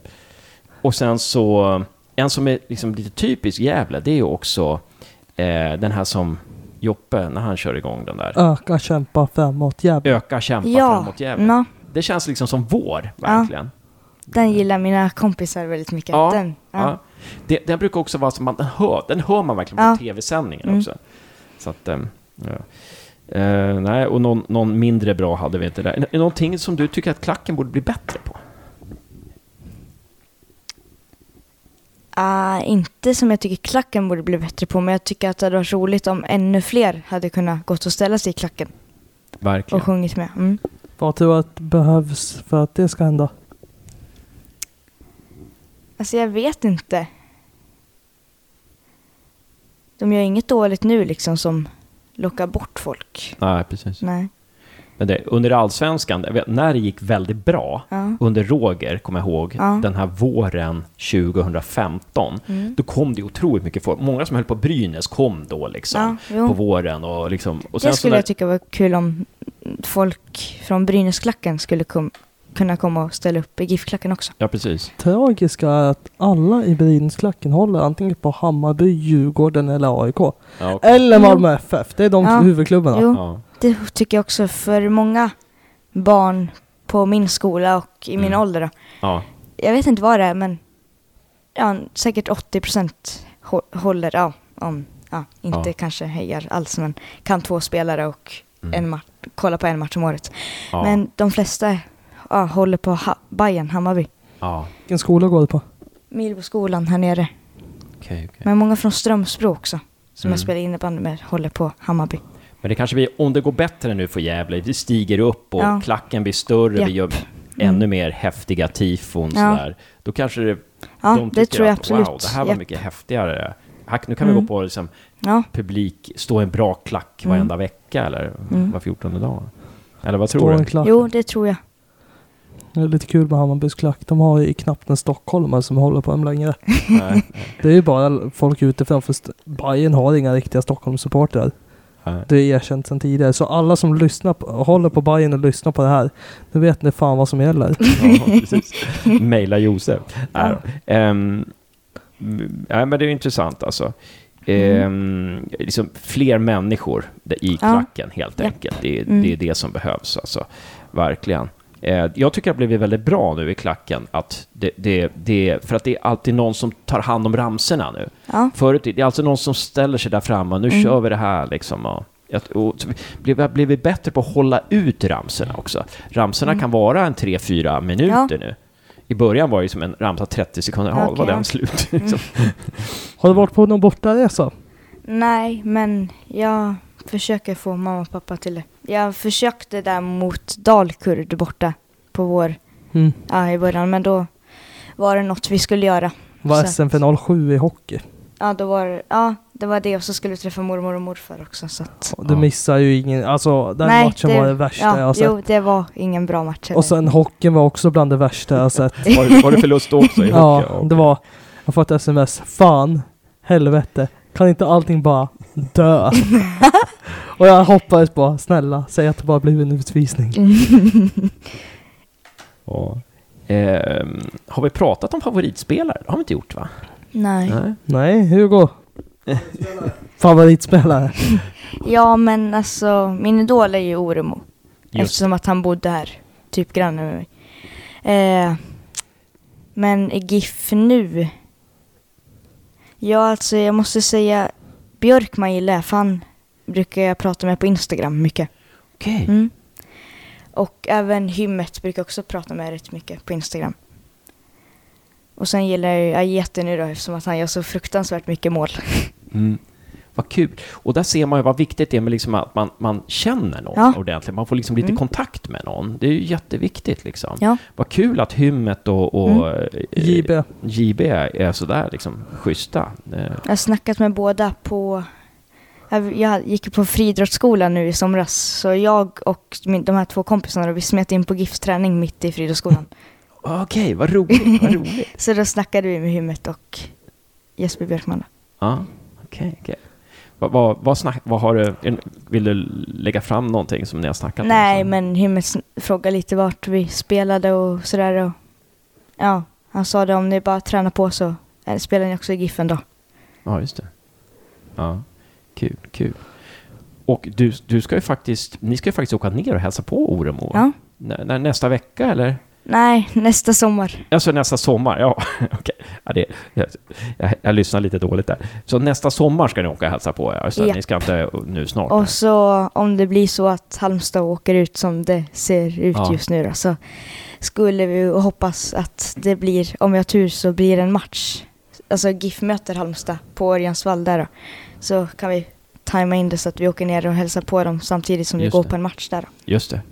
Och sen så, en som är liksom lite typisk Gävle, det är ju också eh, den här som Joppe, när han kör igång den där. Öka, kämpa, framåt, jävlar. Öka, kämpa Ja, framåt Gävle. ja, Det känns liksom som vår, verkligen. den gillar mina kompisar väldigt mycket. Ja, Den, ja. Ja. Det, den brukar också vara som att den hör, den hör man verkligen på Ja. tv-sändningen Mm. också. Så att, ehm, ja. Eh, nej, och någon, någon mindre bra hade vi inte där. Är någonting som du tycker att klacken borde bli bättre på? Ah, inte som jag tycker klacken borde bli bättre på, men jag tycker att det hade varit roligt om ännu fler hade kunnat gått och ställa sig i klacken Verkligen. och sjungit med. Mm. Vad tror du att behövs för att det ska hända? Alltså jag vet inte. De gör inget dåligt nu liksom som lockar bort folk. Nej, precis. Nej. Men det, under allsvenskan, när det gick väldigt bra, Ja. under Roger, kommer jag ihåg, Ja. den här våren 2015, Mm. då kom det otroligt mycket folk. Många som höll på Brynäs kom då liksom, Ja, på våren och liksom... Och Det så skulle när- jag tycka var kul om folk från Brynäsklacken skulle kom, kunna komma och ställa upp i GIF-klacken också. Ja, precis. Tragiska är att alla i Brynäsklacken håller antingen på Hammarby, Djurgården eller AIK. Ja, okej. Eller Malmö FF. Det är de Ja. huvudklubbarna. Jo. ja. Det tycker jag också för många barn på min skola och i min Mm. ålder då. ja. Jag vet inte vad det är men ja, säkert 80 procent håller, ja, om, ja, inte Ja. kanske hejar alls men kan två spelare och Mm. en match, kolla på en match om året. ja. Men de flesta ja, håller på ha, Bayern, Hammarby. ja. Vilken skola går du på? Milboskolan här nere. Okej, okej. Men många från Strömsbro också. Som Mm. jag spelar innebandy med håller på Hammarby. Men det kanske blir, om det går bättre nu för Gävle, vi stiger upp och Ja. klacken blir större, vi Japp. gör Mm. ännu mer häftiga tifon Ja. sådär. Då kanske det, Ja, de det tycker tror jag att, absolut. wow, det här var Japp. mycket häftigare. Här, nu kan vi Mm. gå på liksom, Ja, publik, stå en bra klack Mm. varenda vecka eller Mm. var fjortonde dag. Eller vad tror du? jo det tror jag. Det är lite kul med Hammarbys klack. De har ju knappt en stockholmare som håller på dem längre. Nej, *laughs* Det är ju bara folk utifrån. För Bayern har inga riktiga Stockholmssupportrar. Det är erkänt sedan tidigare. Så alla som lyssnar på, håller på Bayern och lyssnar på det här. Nu vet ni fan vad som gäller. Ja, precis. Maila Josef. Ja. Mm, nej, men det är intressant alltså. Ehm, liksom fler människor i Ja. klacken helt Ja. enkelt. Det, är- Mm. det är det som behövs alltså. Verkligen. Eh, jag tycker det har blivit väldigt bra nu i klacken. Att det, det, det, för att det är alltid någon som tar hand om ramserna nu. Ja, Förut det är alltid någon som ställer sig där framme och nu Mm. kör vi det här liksom. Och, och, vi, blir vi bättre på att hålla ut ramserna också. Ramserna Mm. kan vara en 3-4 minuter nu. I början var det som en ramsa 30 sekunder, ja, då var den ja. slut. Mm. *laughs* Har du varit på någon bortaresa? nej men jag försöker få mamma och pappa till det. Jag försökte där mot Dalkurd borta på vår, Mm. ja i början men då var det något vi skulle göra. Var Så- SM-final 7 i hockey. Ja, då var det, ja, det var det och så skulle vi träffa mormor och morfar också. Så att, Du Ja. missar ju ingen, alltså den Nej, matchen det- var det värsta ja, jag har sett. Jo, det var ingen bra match. Och sen hockeyn var också bland det värsta jag har sett. *laughs* Var, det- var det förlust också i ja, det var, jag får ett sms, fan, helvete, kan inte allting bara dö? *laughs* och jag hoppades bara, snälla, säg att det bara blev en utvisning. *laughs* Ja. Ehm, har vi pratat om favoritspelare? Det har vi inte gjort va? Nej. Nej. Nej, Hugo. *laughs* Favoritspelare? Ja, men alltså min idol är ju Oremo. Just Eftersom att han bodde här, typ granne med mig. Eh, men GIF nu? Ja, alltså jag måste säga Björkman gillar jag, för han brukar jag prata med på Instagram mycket. Okej. Mm. Och även Hymmet brukar jag också prata med rätt mycket på Instagram. Och sen gillar jag Ajete nu då eftersom att han gör så fruktansvärt mycket mål. *laughs* Mm. Vad kul. Och där ser man ju vad viktigt det är med liksom att man, man känner någon Ja. ordentligt. Man får liksom lite Mm. kontakt med någon. Det är ju jätteviktigt liksom. Ja. Vad kul att Hymmet och, och eh, JB. JB är sådär liksom schyssta. Eh, Jag har snackat med båda på... Jag gick på friidrottsskolan nu i somras. Så jag och de här två kompisarna vi smet in på GIFs träning mitt i friidrottsskolan. *laughs* Okej, vad roligt, vad roligt. *laughs* så då snackade vi med Hymmet och Jesper Björkman. Ja, okej, okej. Vad, vad, vad, snack, vad har du, vill du lägga fram någonting som ni har snackat Nej, om? så? men Hymmet frågade lite vart vi spelade och sådär. Och, ja, han sa det om ni bara tränar på så eh, spelar ni också i GIF då. Ja, just det. Ja, kul, kul. Och du, du ska ju faktiskt, ni ska ju faktiskt åka ner och hälsa på Oremo. Ja. Nä, nä, nästa vecka eller? Nej, nästa sommar. Alltså nästa sommar, ja. *laughs* okej. Ja, det, jag, jag, jag lyssnar lite dåligt där. Så nästa sommar ska ni åka och hälsa på, ja. Ja. Ni ska inte nu snart. Och så om det blir så att Halmstad åker ut som det ser ut Ja. just nu då, så skulle vi hoppas att det blir, om vi har tur så blir det en match. Alltså GIF möter Halmstad på Örjansvall där då. Så kan vi tajma in det så att vi åker ner och hälsar på dem samtidigt som Just vi går det. på en match där. Just det.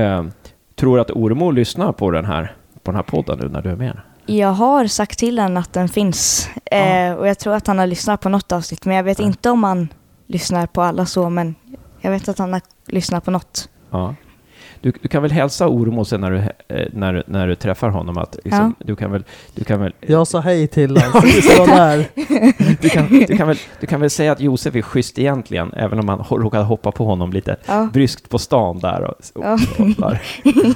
Ehm, tror du att Oremo lyssnar på den här, på den här podden nu när du är med? Jag har sagt till honom att den finns Ja. eh, och jag tror att han har lyssnat på något avsnitt men jag vet Ja. inte om han lyssnar på alla så men jag vet att han har lyssnat på något. Ja. Du, du kan väl hälsa Oremo sen när du, eh, när, när du träffar honom att liksom, du kan väl, du kan väl Jag sa hej till honom. Där. Du kan, du, kan väl, du kan väl säga att Josef är schysst egentligen, även om man råkade hoppa på honom lite Ja. bryskt på stan där och, och, Ja. och, där.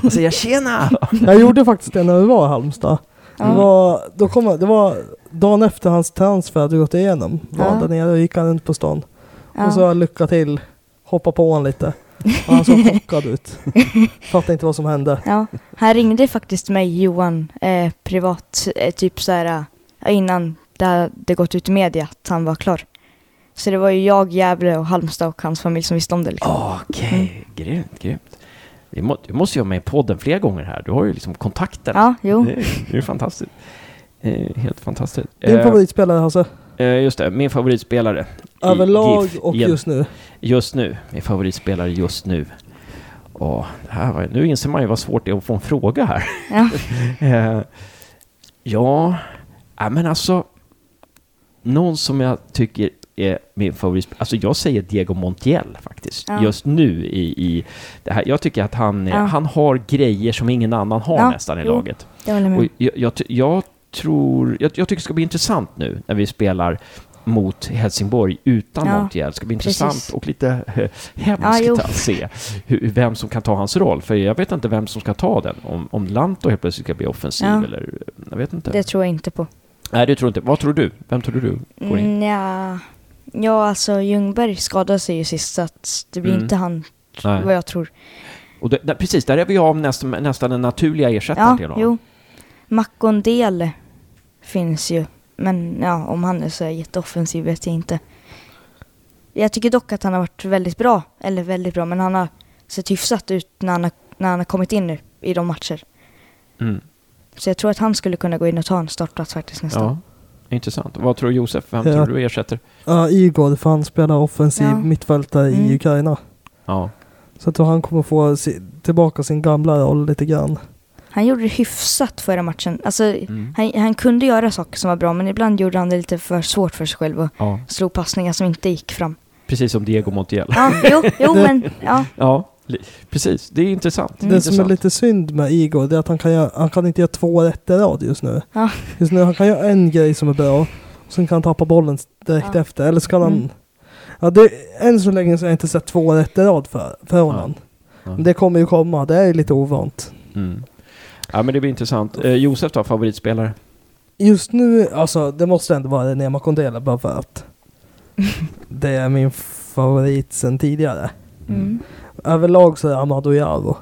*laughs* och säga tjena! Jag gjorde faktiskt det när vi var i Halmstad. Det Ja. var, då kom, det var dagen efter hans transfer hade gått igenom. Var Ja. där nere och gick han runt på stan. Ja. Och så lycka till, hoppa på honom lite. Och han såg chockad ut. Fattade inte vad som hände. Ja, han ringde faktiskt mig, Johan, eh, privat, eh, typ så här eh, innan det hade gått ut i media att han var klar. Så det var ju jag, Gävle och Halmstad och hans familj som visste om det. Liksom. Okej, grymt, grymt. Vi må, du måste ju vara med i podden fler gånger här. Du har ju liksom kontakten. Ja, jo. Det, är- det är ju fantastiskt. Eh, helt fantastiskt. Din Eh, favoritspelare Hasse? eh, just det, min favoritspelare. Överlag GIF och igen. just nu? Just nu. Min favoritspelare just nu. Åh, det här var, nu inser man ju vad svårt det är att få en fråga här. Ja. *laughs* Eh, ja, men alltså. Någon som jag tycker är min favorit. Alltså jag säger Diego Montiel faktiskt. Ja. Just nu i, i det här. Jag tycker att han, Ja. han har grejer som ingen annan har Ja, nästan i jo. laget. Jag jag, jag, jag tror, jag, jag tycker det ska bli intressant nu när vi spelar mot Helsingborg utan Ja, Montiel. Det ska bli precis. intressant och lite eh, *laughs* hemskt Ja, att se hur, vem som kan ta hans roll. För jag vet inte vem som ska ta den. Om, om Lanto helt plötsligt ska bli offensiv Ja. eller... Jag vet inte. Det tror jag inte på. Nej, det tror jag inte. Vad tror du? Vem tror du går in? Mm, ja. ja, alltså Ljungberg skadade sig ju sist så att det blir Mm. inte han Nej. vad jag tror. Och det, där, precis, där är vi av nästan, nästan den naturliga ersättaren Ja, till honom. jo. Makondele finns ju. Men ja, om han är så jätteoffensiv vet jag inte. Jag tycker dock att han har varit väldigt bra. Eller väldigt bra, men han har sett hyfsat ut när han har, när han har kommit in nu i de matcher. Mm. Så jag tror att han skulle kunna gå in och ta en startplats faktiskt nästan. Ja, intressant. Vad tror Josef? Vem Ja. tror du ersätter? Ja, Igor, för han spelar offensiv Ja. mittfältare Mm. i Ukraina. Ja. Så jag tror han kommer få se, tillbaka sin gamla roll lite grann. Han gjorde det hyfsat förra matchen. Alltså, Mm. han, han kunde göra saker som var bra, men ibland gjorde han det lite för svårt för sig själv och Ja, slog passningar som inte gick fram. precis som Diego Montiel. Ja, jo, jo *laughs* men ja. Ja, precis. Det är intressant. Mm. Det som är lite synd med Igor, det är att han kan, göra, han kan inte göra två rätt i rad just nu. Ja. Just nu han kan göra en grej som är bra, och sen kan han tappa bollen direkt Ja. efter. Eller så kan han... Mm. Ja, det, än så länge så har jag inte sett två rätt i rad för, för honom. Ja. Men det kommer ju komma, det är lite ovant. Mm. Ja, men det blir intressant. Eh, Josef då, favoritspelare? Just nu, alltså det måste ändå vara Nema Kondela bara för att *laughs* det är min favorit sen tidigare. Mm. Överlag så är det Amadou Jaro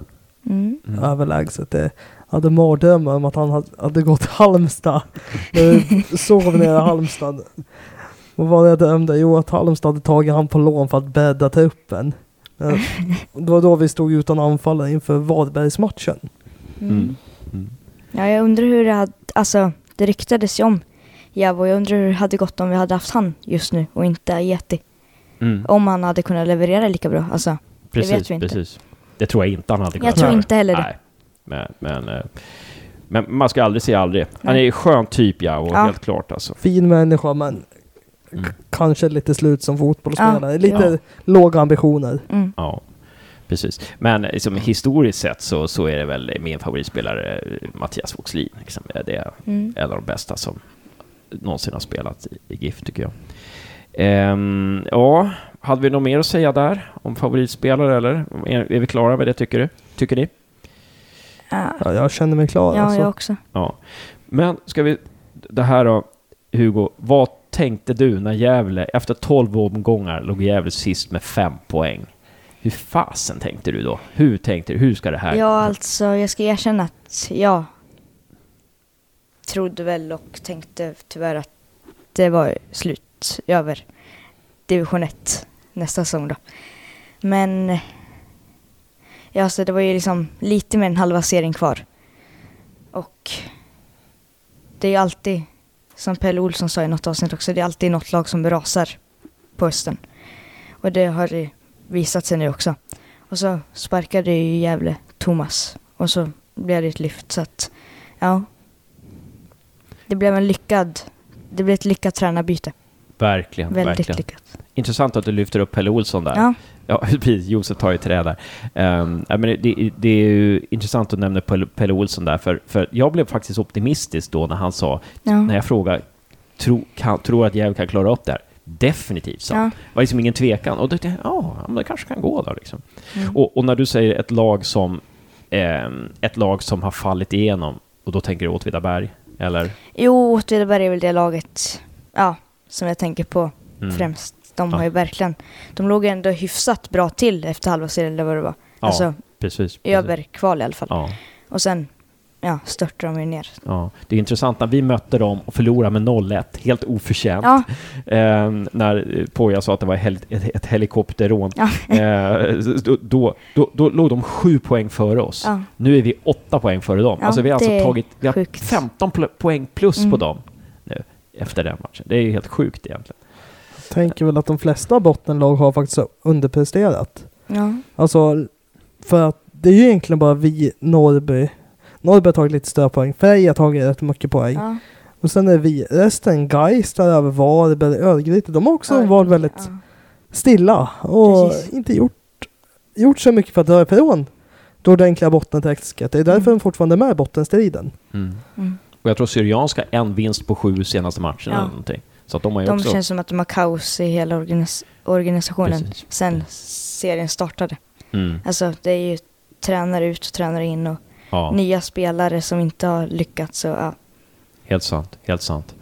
Mm. Mm. överlägset. Det jag hade mardrömmar om att han hade, gått *laughs* Halmstad. Sov nere i Halmstad. Och vad jag drömde? Jo, att Halmstad hade tagit han på lån för att bädda truppen. Men *laughs* Det var då vi stod utan anfallare inför Varbergsmatchen. Mm. Mm. Ja, jag undrar hur det hade, alltså det ryktades ju om Javo. Jag undrar hur det hade gått om vi hade haft han just nu och inte Yeti. Mm. Om han hade kunnat leverera lika bra. Alltså, Precis, vet vi inte. precis. Det tror jag inte han hade jag tror Nej. inte heller det. Nej. Men, men, eh, men man ska aldrig säga aldrig. Han är en skön typ, ja, och Ja. helt klart alltså. Fin människa men Mm. kanske lite slut som fotbollsspelare. Ja, lite ja. låga ambitioner. Mm. Ja, precis. Men liksom, historiskt sett så, så är det väl min favoritspelare eh, Mattias Voxlin. Liksom. Det är Mm. en av de bästa som någonsin har spelat i, i GIF, tycker jag. Ehm, ja, hade vi något mer att säga där om favoritspelare, eller? Är, är vi klara med det, tycker du? Tycker ni? Ja, Ja, jag känner mig klar. ja alltså. jag också. Ja. Men ska vi... Det här då, Hugo. Vad tänkte du när Gävle, efter 12 omgångar, låg Gävle sist med fem poäng? Hur fasen tänkte du då? Hur tänkte du? Hur ska det här... Ja, alltså jag ska erkänna att jag trodde väl och tänkte tyvärr att det var slut över division 1 nästa säsong då. Men ja, alltså det var ju liksom lite mer än halva serien kvar. Och det är ju alltid, som Pelle Olsson sa i något avsnitt också, det är alltid något lag som rasar på hösten. Och det har det visat sig nu också. Och så sparkade ju Gävle Thomas. Och så blev det ett lyft. Så att, ja. Det blev en lyckad, det blev ett lyckat tränarbyte. Verkligen, Väldigt verkligen. lyckat. Intressant att du lyfter upp Pelle Olsson där. Ja, Ja, *laughs* precis. Josef tar ju trä där. Um, det, det, är ju intressant att nämna Pelle, Pelle Olsson där, för, för jag blev faktiskt optimistisk då när han sa, ja. när jag frågade, tro, tror att Gävle kan klara upp det här? Definitivt, så. ja. Det var liksom ingen tvekan. Och då tänkte jag, ja, men det kanske kan gå då liksom. Mm. Och, och när du säger ett lag som, ehm, ett lag som har fallit igenom, och då tänker du Åtvidaberg, eller? Jo, Åtvidaberg är väl det laget ja, som jag tänker på Mm. främst. De Ja. har ju verkligen, de låg ändå hyfsat bra till efter halva serien eller vad det var. Ja, alltså precis. precis. över kval i alla fall. Ja, Och sen, ja, störtade de ju ner. ja. Det är intressant, när vi mötte dem och förlorade med 0-1, helt oförtjänt. Ja, Ehm, när Poja sa att det var hel ett, ett helikopterrån. ja, *laughs* Ehm, då, då, då, då låg de sju poäng före oss. ja. Nu är vi åtta poäng före dem. Ja, alltså vi har alltså tagit vi har sjukt. 15 pl- poäng plus på Mm. dem nu efter den matchen. Det är ju helt sjukt egentligen. Tänker väl att de flesta bottenlag har faktiskt underpresterat. ja. Alltså, för att det är ju egentligen bara vi, Norrby. Norrby har tagit lite större poäng. Frej har tagit rätt mycket poäng. ja. Och sen är vi, resten, Gais där över Varberg, Örgryte, de har också Ja, varit väldigt ja. stilla och Precis. inte gjort, gjort så mycket för att dra ifrån det ordentliga bottenträsket. Det är därför Mm. de fortfarande är med i bottenstriden. Mm. Och jag tror Syrianska har en vinst på sju senaste matcherna Ja. eller någonting. Så att de har ju De också... känns som att de har kaos i hela organis organisationen Precis. sen serien startade. Mm. Alltså det är ju tränare ut och tränare in och Ja, nya spelare som inte har lyckats. Så, ja. helt sant. Helt sant.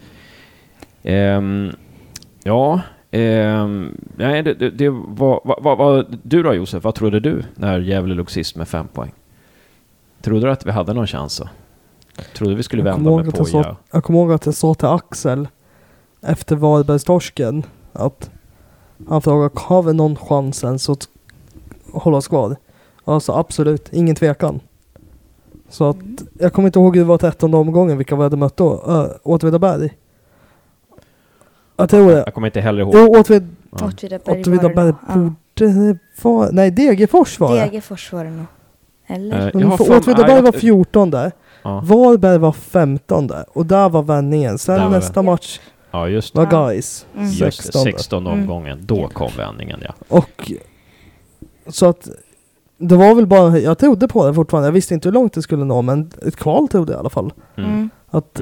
Ehm, ja, ehm, nej, det, det, det var, vad, vad, vad, du då Josef, vad trodde du när Gävle låg sist med fem poäng? Trodde du att vi hade någon chans då? Trodde vi skulle Jag vända med jag, Poja? sa, jag kommer ihåg att jag sa till Axel efter Varbergstorsken att han frågade har vi någon chans ens att hålla oss kvar? Alltså absolut, ingen tvekan. Så att jag kommer inte ihåg hur det var trettonde omgången vilka vi hade mött då. Uh, Åtvidaberg. Jag tror det. Jag kommer inte heller ihåg. Jo, Åtvid, Ja. Åtvidaberg borde det vara... Nej, Degerfors var det. Degerfors var det nog. Eller? Eh, Åtvidaberg var 14 Ja, Varberg var 15 och där var vändningen. Sen Där var nästa match ja just det. var. Gais Mm. Just det, 16. 16 Mm. omgången. Då Ja. kom vändningen ja. Och så att det var väl bara, jag trodde på det fortfarande. Jag visste inte hur långt det skulle nå men ett kval trodde jag i alla fall. Mm. Mm. Att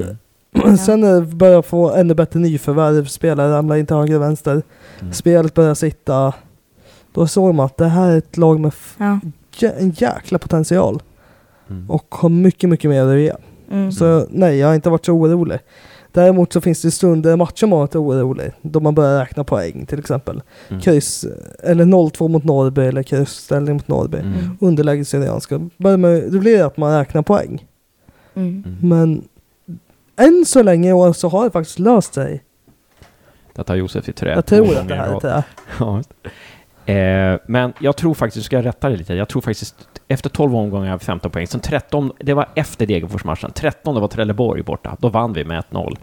Mm. *clears throat* sen började få ännu bättre nyförvärv, spelare ramlar in till höger och vänster, Mm. spelet började sitta. Då såg man att det här är ett lag med Ja. jä- en jäkla potential Mm. och har mycket, mycket mer att ge. Mm. Så nej, jag har inte varit så orolig. Däremot så finns det stunder i matchen man varit orolig. Då man börjar räkna poäng till exempel. Mm. Kryss, eller 0-2 mot Norrby eller kryssställning mot Norrby. Mm. Underläge Syrianska. Det blir att man räknar poäng. Mm. Mm. Men än så länge i år så har det faktiskt löst sig. Där tar Josef i trä. Jag tror att det här är det. Ja. Eh, men jag tror faktiskt, ska jag rätta dig lite, jag tror faktiskt efter 12 omgångar av 15 poäng, sen 13, det var efter Degerfors-matchen, 13 var Trelleborg borta, då vann vi med 1-0.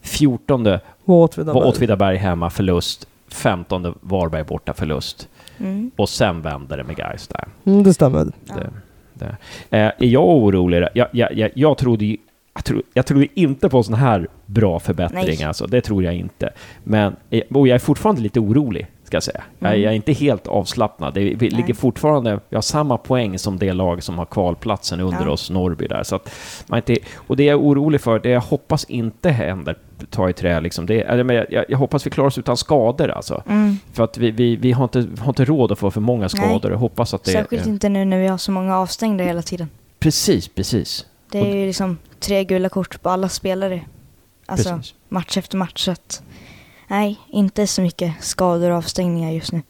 14 Var Åtvidaberg. Hemma, förlust. 15 Varberg borta, förlust. Mm. Och sen vände det med Gais där. Mm, det stämmer. Ja. Det, det. Eh, är jag orolig? Jag, jag, jag, jag trodde ju jag, tro, jag trodde inte på sån här bra förbättring, Nej. alltså. det tror jag inte. Men, eh, och jag är fortfarande lite orolig, ska jag säga. Jag, Mm. jag är inte helt avslappnad. Det, vi ligger fortfarande, vi har samma poäng som det lag som har kvalplatsen under Ja. oss, Norrby där. Så att man inte, och det jag är orolig för, det jag hoppas inte händer, ta i trä liksom, det, jag, jag, jag hoppas vi klarar oss utan skador alltså. Mm. För att vi, vi, vi har, inte, har inte råd att få för många skador. Jag hoppas att det... Särskilt eh, inte nu när vi har så många avstängda hela tiden. Precis, precis. Det är ju liksom tre gula kort på alla spelare. Alltså precis. match efter match. Så att, nej, inte så mycket skador och avstängningar just nu.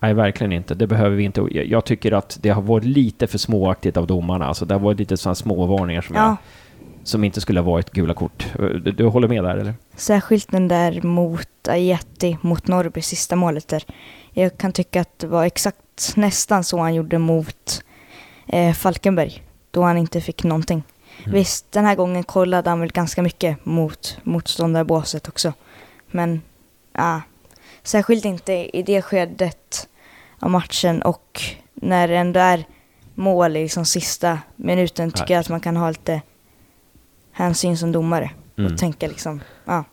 Nej, verkligen inte. Det behöver vi inte. Jag, tycker att det har varit lite för småaktigt av domarna. Alltså, det har varit lite sådana småvarningar som, Ja, jag, som inte skulle ha varit gula kort. Du, du håller med där, eller? särskilt den där mot Ajeti mot Norrby, sista målet där. Jag kan tycka att det var exakt nästan så han gjorde mot eh, Falkenberg. Då han inte fick någonting. Mm. Visst, den här gången kollade han väl ganska mycket mot motståndarbåset också. Men, ja. Särskilt inte i det skedet av matchen och när det ändå är mål i liksom sista minuten tycker Nej. jag att man kan ha lite hänsyn som domare Mm. och tänka liksom, ja.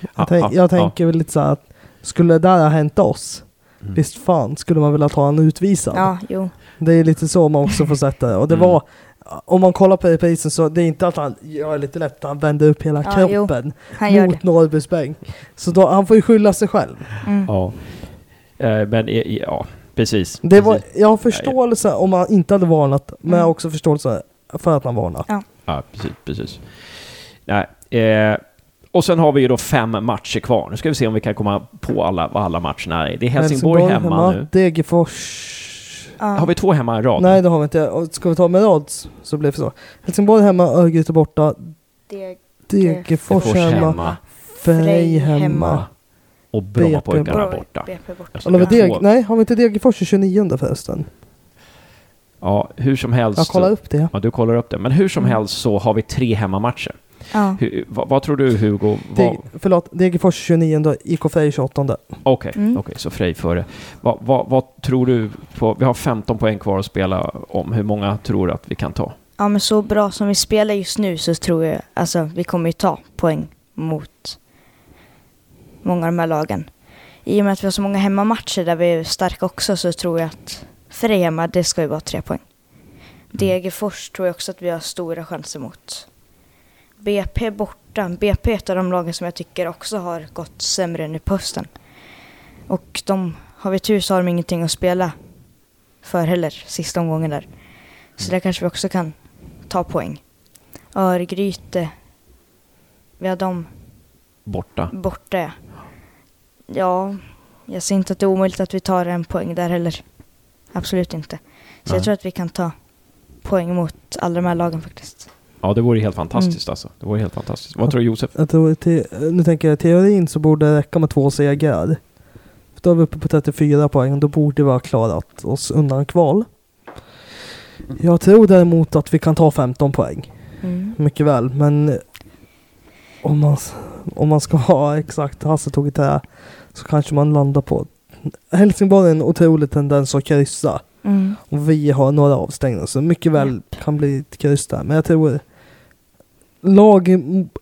Ja, Jag, tänk, ja, jag ja. tänker väl lite så här att skulle det där ha hänt oss, Mm. visst fan skulle man vilja ta en utvisad. Ja, jo. Det är lite så man också får sätta det. Och det Mm. var, om man kollar på reprisen så det är inte att han gör lite lätt, han vänder upp hela Ja, kroppen mot. Norrbys bänk. Så då, han får ju skylla sig själv. Mm. Ja. Eh, men, eh, ja, precis. Det var, jag har förståelse om han inte hade varnat, men jag har också förståelse för att han varnar. Ja, precis. precis. Nej, eh, och sen har vi ju då fem matcher kvar. Nu ska vi se om vi kan komma på alla, vad alla matcherna är. Det är Helsingborg, hemma, nu. Degerfors... Har vi två hemma i rad? Nej det har vi inte. Och Ska vi ta med rad så blir det så. Helsingborg hemma, Örgryte borta, Degerfors Degerfors hemma, hemma. Frej hemma. hemma. Och Brommapojkarna Bra, borta. BP borta. Eller var. Deg, nej, har vi inte Degerfors i 29 förresten? Ja, hur som helst. Jag kollar upp det. Ja, du kollar upp det. Men hur som Mm. helst så har vi tre hemmamatcher. Ja. Hur, vad, vad tror du Hugo? Vad- Deg, förlåt, Degerfors 29, IK Frej 28. Okej, Mm. okej, så Frej före. Vad, vad, vad tror du på... Vi har 15 poäng kvar att spela om. Hur många tror du att vi kan ta? ja, men så bra som vi spelar just nu så tror jag, alltså vi kommer ju ta poäng mot många av de här lagen. I och med att vi har så många hemmamatcher där vi är starka också så tror jag att Frej hemma, det ska ju vara tre poäng. Degerfors tror jag också att vi har stora chanser mot. BP borta. BP är ett av de lagen som jag tycker också har gått sämre nu på hösten. Och de, har vi tur så har de ingenting att spela för heller, sista omgången där. Så där kanske vi också kan ta poäng. Örgryte, vi har dem Borta. borta. ja. Ja, jag ser inte att det är omöjligt att vi tar en poäng där heller. Absolut inte. Så Nej. jag tror att vi kan ta poäng mot alla de här lagen faktiskt. Ja, det vore helt fantastiskt alltså. Det vore helt fantastiskt. Vad tror du Josef? Jag tror, te, nu tänker jag i teorin så borde det räcka med två segrar. För Då är vi uppe på 34 poäng, då borde vi ha klarat oss undan kval. Jag tror däremot att vi kan ta 15 poäng. Mm. Mycket väl, men om man, om man ska ha exakt Hasse tog i trä så kanske man landar på Helsingborg är en otrolig tendens att kryssa. Mm. Och vi har några avstängda så mycket väl kan bli ett kryss där. Men jag tror lag i,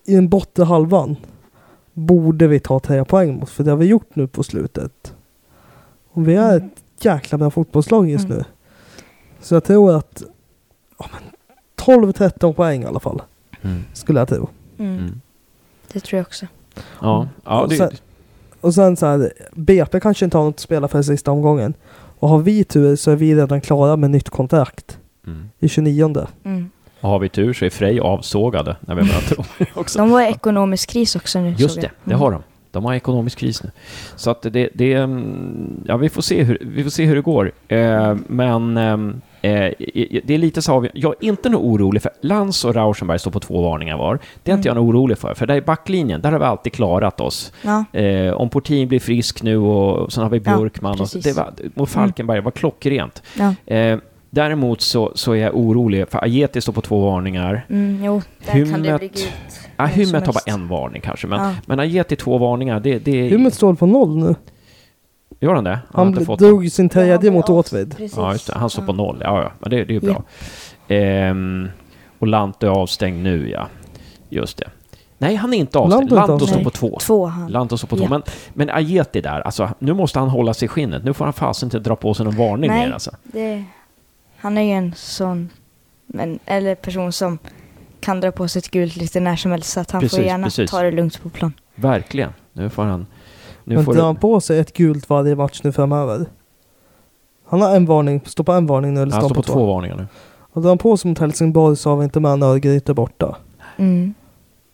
i den bortre halvan borde vi ta tre poäng mot. För det har vi gjort nu på slutet. Och vi är Mm. ett jäkla bra fotbollslag just Mm. nu. Så jag tror att ja, men 12-13 poäng i alla fall. Mm. Skulle jag tro. Mm. Mm. Det tror jag också. Ja, ja Och sen- Och sen så här, BP kanske inte har något att spela för sista omgången. Och har vi tur så är vi redan klara med nytt kontrakt mm. i 29. Mm. Och har vi tur så är Frej avsågade när vi möter dem *laughs* också. De var i ekonomisk kris också nu. Just det, det har de. De har ekonomisk kris nu. Så att det, det mm, ja vi får se hur, vi får se hur det går. Eh, men eh, det är lite så jag är inte nog orolig för Lans och Rauschenberg står på två varningar var. Det är inte Mm. jag nog orolig för, för där i backlinjen, där har vi alltid klarat oss. Ja. Eh, om Portin blir frisk nu och sen har vi Ja, Björkman och precis. det var, mot Falkenberg var klockrent. ja. Eh, däremot så, så är jag orolig, för Ajeti står på två varningar. Mm, jo, där kan det bli gult. Ja, Hymmet har bara en varning kanske, men, Ja. men Ajeti två varningar, det, det Hymmet står på noll nu. Gör han det? Han, Han fått drog sin Ja, tredje mot Åtvid. Ja, just det. Han står på noll. Ja, ja. Men det, det är ju bra. Ehm, och Lante är avstängd nu, ja. Just det. Nej, han är inte avstängd. Lanto Lanto står på två. Två han. Lanto står på två. Ja. Men, men Ajeti där, alltså, nu måste han hålla sig i skinnet. Nu får han fasen inte dra på sig någon varning Nej. mer. Alltså. Det, han är ju en sån men, eller person som kan dra på sig ett gult lite när som helst. Så att han Precis, får gärna precis. ta det lugnt på plan. Verkligen. Nu får han... Nu Men får drar han på sig ett gult varje match nu framöver? Han har en varning, står på en varning nu eller han står står på på två varningar nu. Och drar han på sig mot Helsingborg så har vi inte med en Örgryte borta. Mm.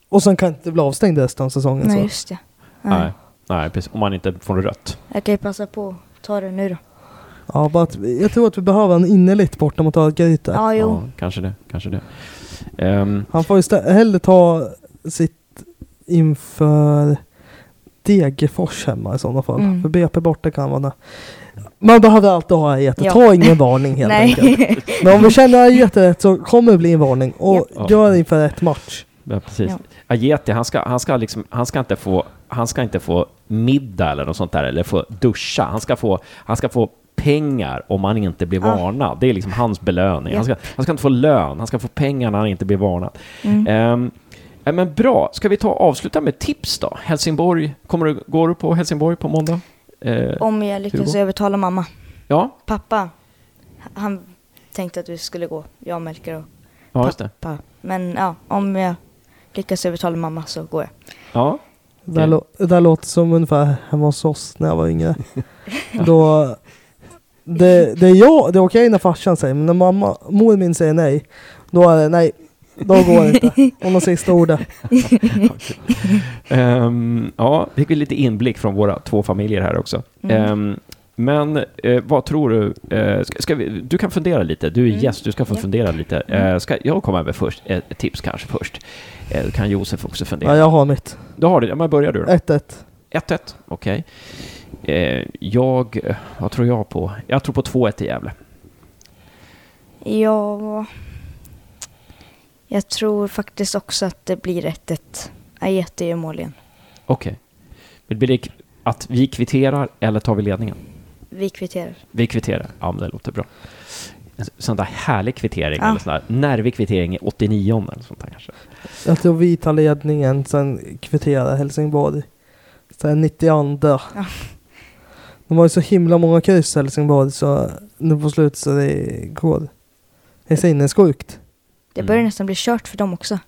Och sen kan inte bli avstängd resten av säsongen. Nej, så. just det. Nej. Nej, nej precis. Om man inte får rött. Jag kan ju passa på att ta det nu då. Ja, bara att, jag tror att vi behöver en innerligt borta mot Örgryte. Ja, jo. Ja, kanske det. Kanske det. Ehm, Han får istället hellre ta sitt inför Degerfors hemma i sådana fall. Mm. För BP borta kan vara Man behöver alltid ha Ajete. Ja. Ta ingen varning helt enkelt. Men om vi känner rätt så kommer det bli en varning. Och Ja. gör inför rätt match. Ja, precis. Ja. Ajeti, han ska, han, ska liksom, han, ska inte få, han ska inte få middag eller något sånt där, eller få duscha. Han ska få, han ska få pengar om han inte blir Ja. varnad. Det är liksom hans belöning. Ja. Han, ska, han ska inte få lön, han ska få pengar när han inte blir varnad. Mm. Ehm, ja, men bra, ska vi ta avsluta med tips då? Helsingborg, kommer du, går du på Helsingborg på måndag? Eh, Om jag lyckas Hugo? övertala mamma. ja, Pappa, han tänkte att vi skulle gå. Jag, Melker och ja, just det. pappa. Men ja, om jag lyckas övertala mamma så går jag. Ja, Det där, lå- det där låter som ungefär hemma hos oss när jag var yngre. *laughs* Då, det, det är jag, det är okej när farsan säger, men när mamma, mor min säger nej, då är det nej. Då går det inte. Hon har sista ordet. *laughs* Ehm, ja, fick vi lite inblick från våra två familjer här också. Mm. Ehm, men eh, vad tror du? Eh, ska, ska vi, du kan fundera lite. Du är Mm. gäst, du ska få Ja. fundera lite. Mm. Eh, ska jag komma över först? Ett, tips kanske först. Eh, kan Josef också fundera? Ja, jag har mitt. Då har du Ja, men börjar du då. 1-1. 1-1, okej. Eh, jag, vad tror jag på? Jag tror på 2-1 i Gävle. Ja, jag tror faktiskt också att det blir 1-1. Ajete gör mål igen. Okej. Okay. Blir det att vi kvitterar eller tar vi ledningen? Vi kvitterar. Vi kvitterar. Ja, men det låter bra. En sån där härlig kvittering, Ja. eller sån där nervig kvittering i 89 eller sånt där kanske. Jag tror vi tar ledningen, sen kvitterar Helsingborg. Sen 92. Ja. De har ju så himla många kryss Helsingborg så nu på slutet så det går. Det är sinnessjukt. Det Mm. börjar nästan bli kört för dem också.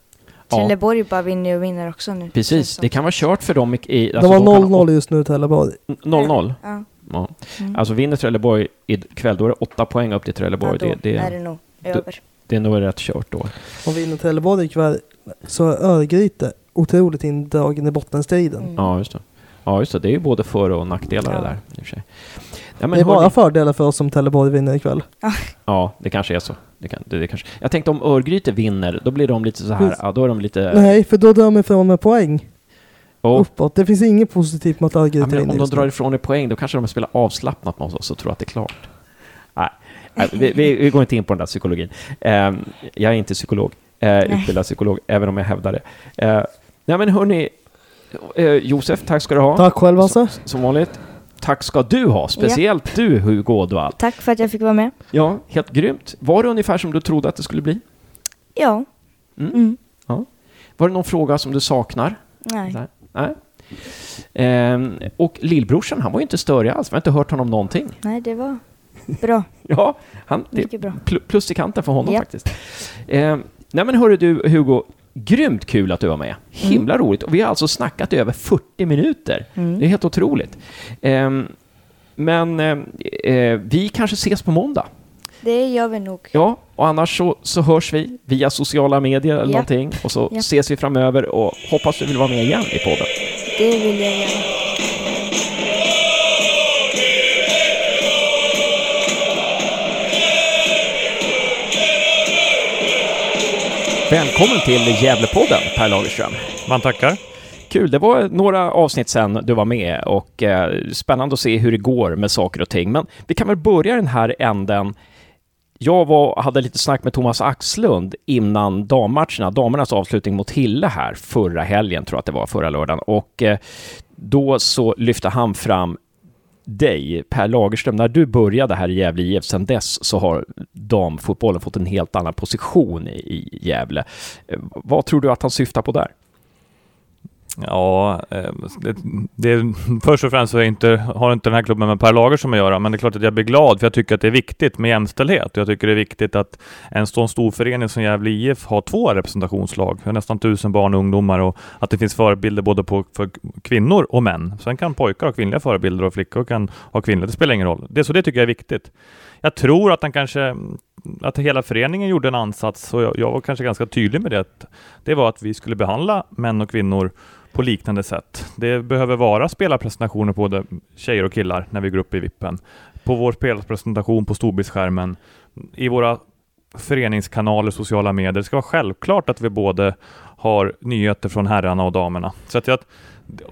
Ja. Trelleborg bara vinner och vinner också nu. Precis, det kan vara kört för dem i... i De alltså har kan- 0-0 just nu Trelleborg. 0-0? Ja. Ja. Mm. Alltså vinner Trelleborg ikväll, då är det åtta poäng upp till Trelleborg. ja, då det, är det, det nog över. det är nog rätt kört då. Om vinner Trelleborg ikväll så är Örgryte otroligt indragen i bottenstriden. Mm. Ja, just det. Ja, just det. Det är ju både för och nackdelar Ja. det där. I och för sig. Ja, men det är bara hörni- fördelar för oss om Trelleborg vinner ikväll. Ja, det kanske är så. Det kan, det, det kanske. Jag tänkte om Örgryte vinner, då blir de lite så här, ja, då är de lite... Nej, för då drar de ifrån med poäng Och, uppåt. Det finns inget positivt ja, Örgryte men vinner om de drar ifrån i poäng, då kanske de spelar avslappnat med oss och tror att det är klart. Nej, vi, vi, vi går inte in på den där psykologin. Ehm, jag är inte psykolog, Nej. utbildad psykolog, även om jag hävdar det. Uh, nej men hörni, eh, Josef, tack ska du ha. Tack själv Hasse. Som, som vanligt. Tack ska du ha, speciellt du Hugo Ådvall. Tack för att jag fick vara med. Ja, helt grymt. Var det ungefär som du trodde att det skulle bli? Ja. Mm. Mm. Var det någon fråga som du saknar? Nej. Nej. Ehm, och lillbrorsan, han var ju inte störig alls. Vi har inte hört honom någonting. Nej, det var bra. *laughs* Ja, han, det, bra. pl- plus i kanten för honom Ja. faktiskt. Ehm, nej men hörru du Hugo, grymt kul att du var med. Himla roligt. Och vi har alltså snackat i över 40 minuter. Mm. Det är helt otroligt. Ehm, men ehm, eh, vi kanske ses på måndag. Det gör vi nog. Ja, och annars så, så hörs vi via sociala medier eller Ja. någonting. Och så Ja. ses vi framöver och hoppas du vill vara med igen i podden. Det vill jag göra. Välkommen till Gävlepodden, Per Lagerström. Man tackar. Kul, det var några avsnitt sen du var med och eh, spännande att se hur det går med saker och ting. Men vi kan väl börja den här änden. Jag var, hade lite snack med Thomas Axlund innan dammatcherna, damernas avslutning mot Hille här förra helgen, tror jag att det var, förra lördagen. Och eh, då så lyfte han fram dig, Per Lagerström, när du började här i Gävle IF, sedan dess så har damfotbollen fått en helt annan position i, Gävle. Eh, vad tror du att han syftar på där? Ja, eh, det, det, först och främst så är inte, har inte den här klubben med Per Lagersson att göra, men det är klart att jag blir glad för jag tycker att det är viktigt med jämställdhet. Jag tycker det är viktigt att en sån stor förening som Gävle IF har två representationslag. Vi har nästan tusen barn och ungdomar och att det finns förebilder både på, för kvinnor och män. Sen kan pojkar ha kvinnliga förebilder och flickor kan ha kvinnliga. Det spelar ingen roll. Det, så det tycker jag är viktigt. Jag tror att han kanske att hela föreningen gjorde en ansats och jag, jag var kanske ganska tydlig med det. Det var att vi skulle behandla män och kvinnor på liknande sätt. Det behöver vara spelarpresentationer på både tjejer och killar när vi går upp i vippen. På vår spelarpresentation på storbildsskärmen, i våra föreningskanaler, sociala medier. Det ska vara självklart att vi både har nyheter från herrarna och damerna. Så att jag,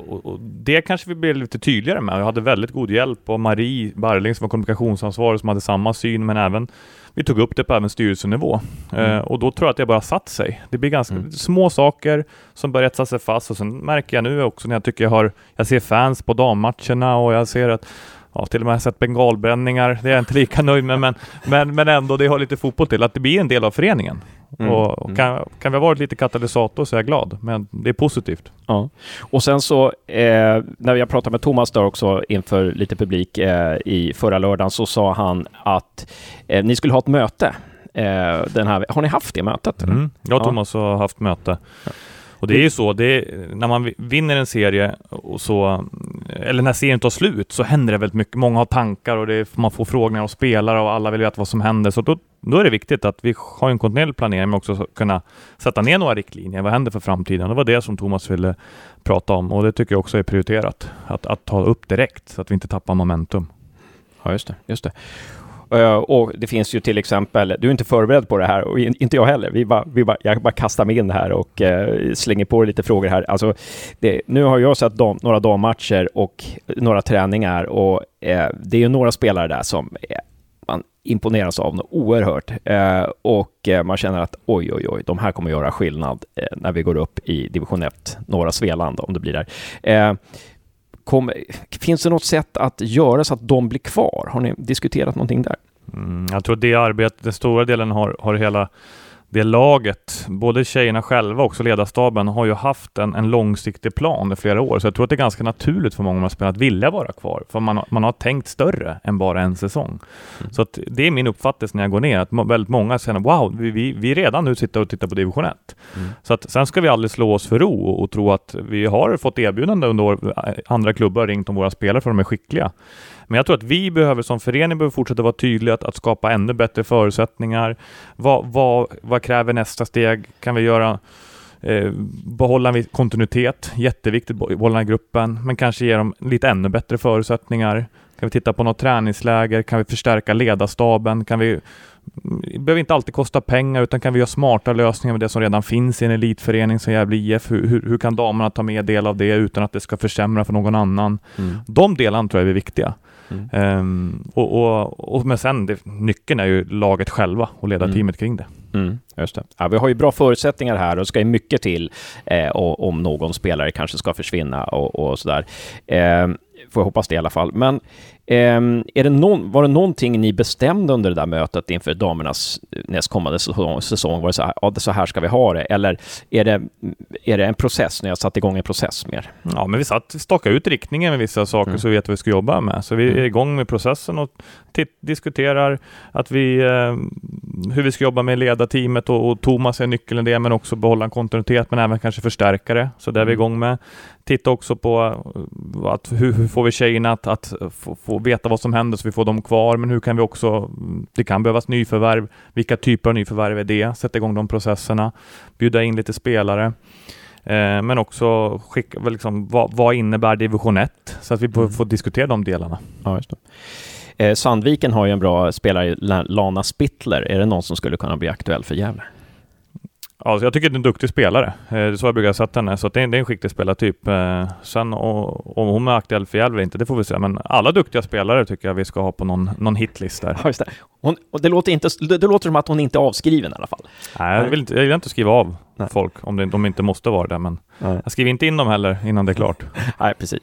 och, och det kanske vi blev lite tydligare med. Jag hade väldigt god hjälp av Marie Barling som var kommunikationsansvarig som hade samma syn men även vi tog upp det på även styrelsenivå. Mm. Eh, och då tror jag att det bara satt sig. Det blir ganska Mm. små saker som börjar etsa sig fast och sen märker jag nu också när jag tycker jag har, jag ser fans på dammatcherna och jag ser att Ja, till och med sett bengalbränningar. Det är jag inte lika nöjd med, men, men, men ändå, det har lite fotboll till. Att det blir en del av föreningen. Mm. Och, och kan, kan vi ha varit lite katalysator så är jag glad. Men det är positivt. Ja. Och sen så, eh, när jag pratade med Thomas där också inför lite publik eh, i förra lördagen, så sa han att eh, ni skulle ha ett möte. Eh, den här, har ni haft det mötet? Mm. Jag och Ja. Thomas har haft möte. Och det är ju så, det är, när man vi- vinner en serie och så, eller när serien tar slut så händer det väldigt mycket. Många har tankar och är, man får frågor av spelare och alla vill veta vad som händer. Så då, då är det viktigt att vi har en kontinuerlig planering men också så kunna sätta ner några riktlinjer. Vad händer för framtiden? Det var det som Thomas ville prata om och det tycker jag också är prioriterat. Att, att ta upp direkt så att vi inte tappar momentum. Ja, just det. Just det. Eh, och det finns ju till exempel, du är inte förberedd på det här och inte jag heller. Vi bara, vi bara, jag bara kastar mig in här och eh, slänger på lite frågor här. Alltså, det, nu har jag sett dam, några dammatcher och några träningar och eh, det är ju några spelare där som eh, man imponeras av något oerhört. Eh, och eh, man känner att oj, oj, oj, de här kommer göra skillnad eh, när vi går upp i division 1, norra Svealand om det blir där. Eh, Kom, finns det något sätt att göra så att de blir kvar? Har ni diskuterat någonting där? Mm, jag tror det arbetet, den stora delen har, har hela det laget, både tjejerna själva och också ledarstaben, har ju haft en, en långsiktig plan i flera år. Så jag tror att det är ganska naturligt för många av de här spelarna att vilja vara kvar. För man, man har tänkt större än bara en säsong. Så att det är min uppfattning när jag går ner, att väldigt många känner wow, vi, vi, vi redan nu sitter och tittar på division 1. Mm. Så att sen ska vi aldrig slå oss för ro och, och tro att vi har fått erbjudande under år, andra klubbar ringt om våra spelare för de är skickliga. Men jag tror att vi behöver som förening behöver fortsätta vara tydliga att, att skapa ännu bättre förutsättningar. Vad, vad, vad kräver nästa steg? Kan vi göra eh, behålla en kontinuitet, jätteviktigt, behålla den gruppen, men kanske ge dem lite ännu bättre förutsättningar. Kan vi titta på något träningsläger? Kan vi förstärka ledarstaben? Kan vi det behöver inte alltid kosta pengar utan kan vi göra smarta lösningar med det som redan finns i en elitförening som Gävle IF? Hur, hur, hur kan damerna ta med del av det utan att det ska försämra för någon annan? Mm. De delarna tror jag är viktiga. Mm. Ehm, och, och, och, men sen, det, nyckeln är ju laget själva och ledarteamet kring det. Mm, just det. Ja, vi har ju bra förutsättningar här och ska ju mycket till eh, om någon spelare kanske ska försvinna och, och sådär. Eh, får jag hoppas det i alla fall. Men ehm, är det någon, var det någonting ni bestämde under det där mötet inför damernas nästkommande säsong? Var det så här, ja, så här ska vi ha det? Eller är det, är det en process, när jag satt igång en process mer? Ja, men vi satt stakade ut riktningen med vissa saker mm. så vi vet vad vi ska jobba med. Så vi är igång med processen och diskuterar att vi, eh, hur vi ska jobba med ledarteamet och, och Thomas är nyckeln i det, men också behålla en kontinuitet, men även kanske förstärka det. Så det är vi mm. igång med. Titta också på eh, att hur, hur får vi tjejerna att, att få, få, veta vad som händer så vi får dem kvar, men hur kan vi också, det kan behövas nyförvärv, vilka typer av nyförvärv är det? Sätta igång de processerna, bjuda in lite spelare. Eh, men också skicka, liksom, vad, vad, innebär division 1? Så att vi mm. får diskutera de delarna. Ja. Eh, Sandviken har ju en bra spelare, Lana Spittler. Är det någon som skulle kunna bli aktuell för Gävle? Ja, jag tycker det är en duktig spelare. Eh, det är så jag brukar sätta henne. Så det är, det är en skicklig spelartyp. Eh, sen om hon är aktuell för Gävle inte, det får vi se. Men alla duktiga spelare tycker jag vi ska ha på någon, någon hitlist där. Ja, just det. Hon, det, låter inte, det, det låter som att hon inte är avskriven i alla fall. Nej, jag vill inte, jag vill inte skriva av Nej. folk om det, de inte måste vara det. Men Nej. jag skriver inte in dem heller innan det är klart. *laughs* Nej, precis.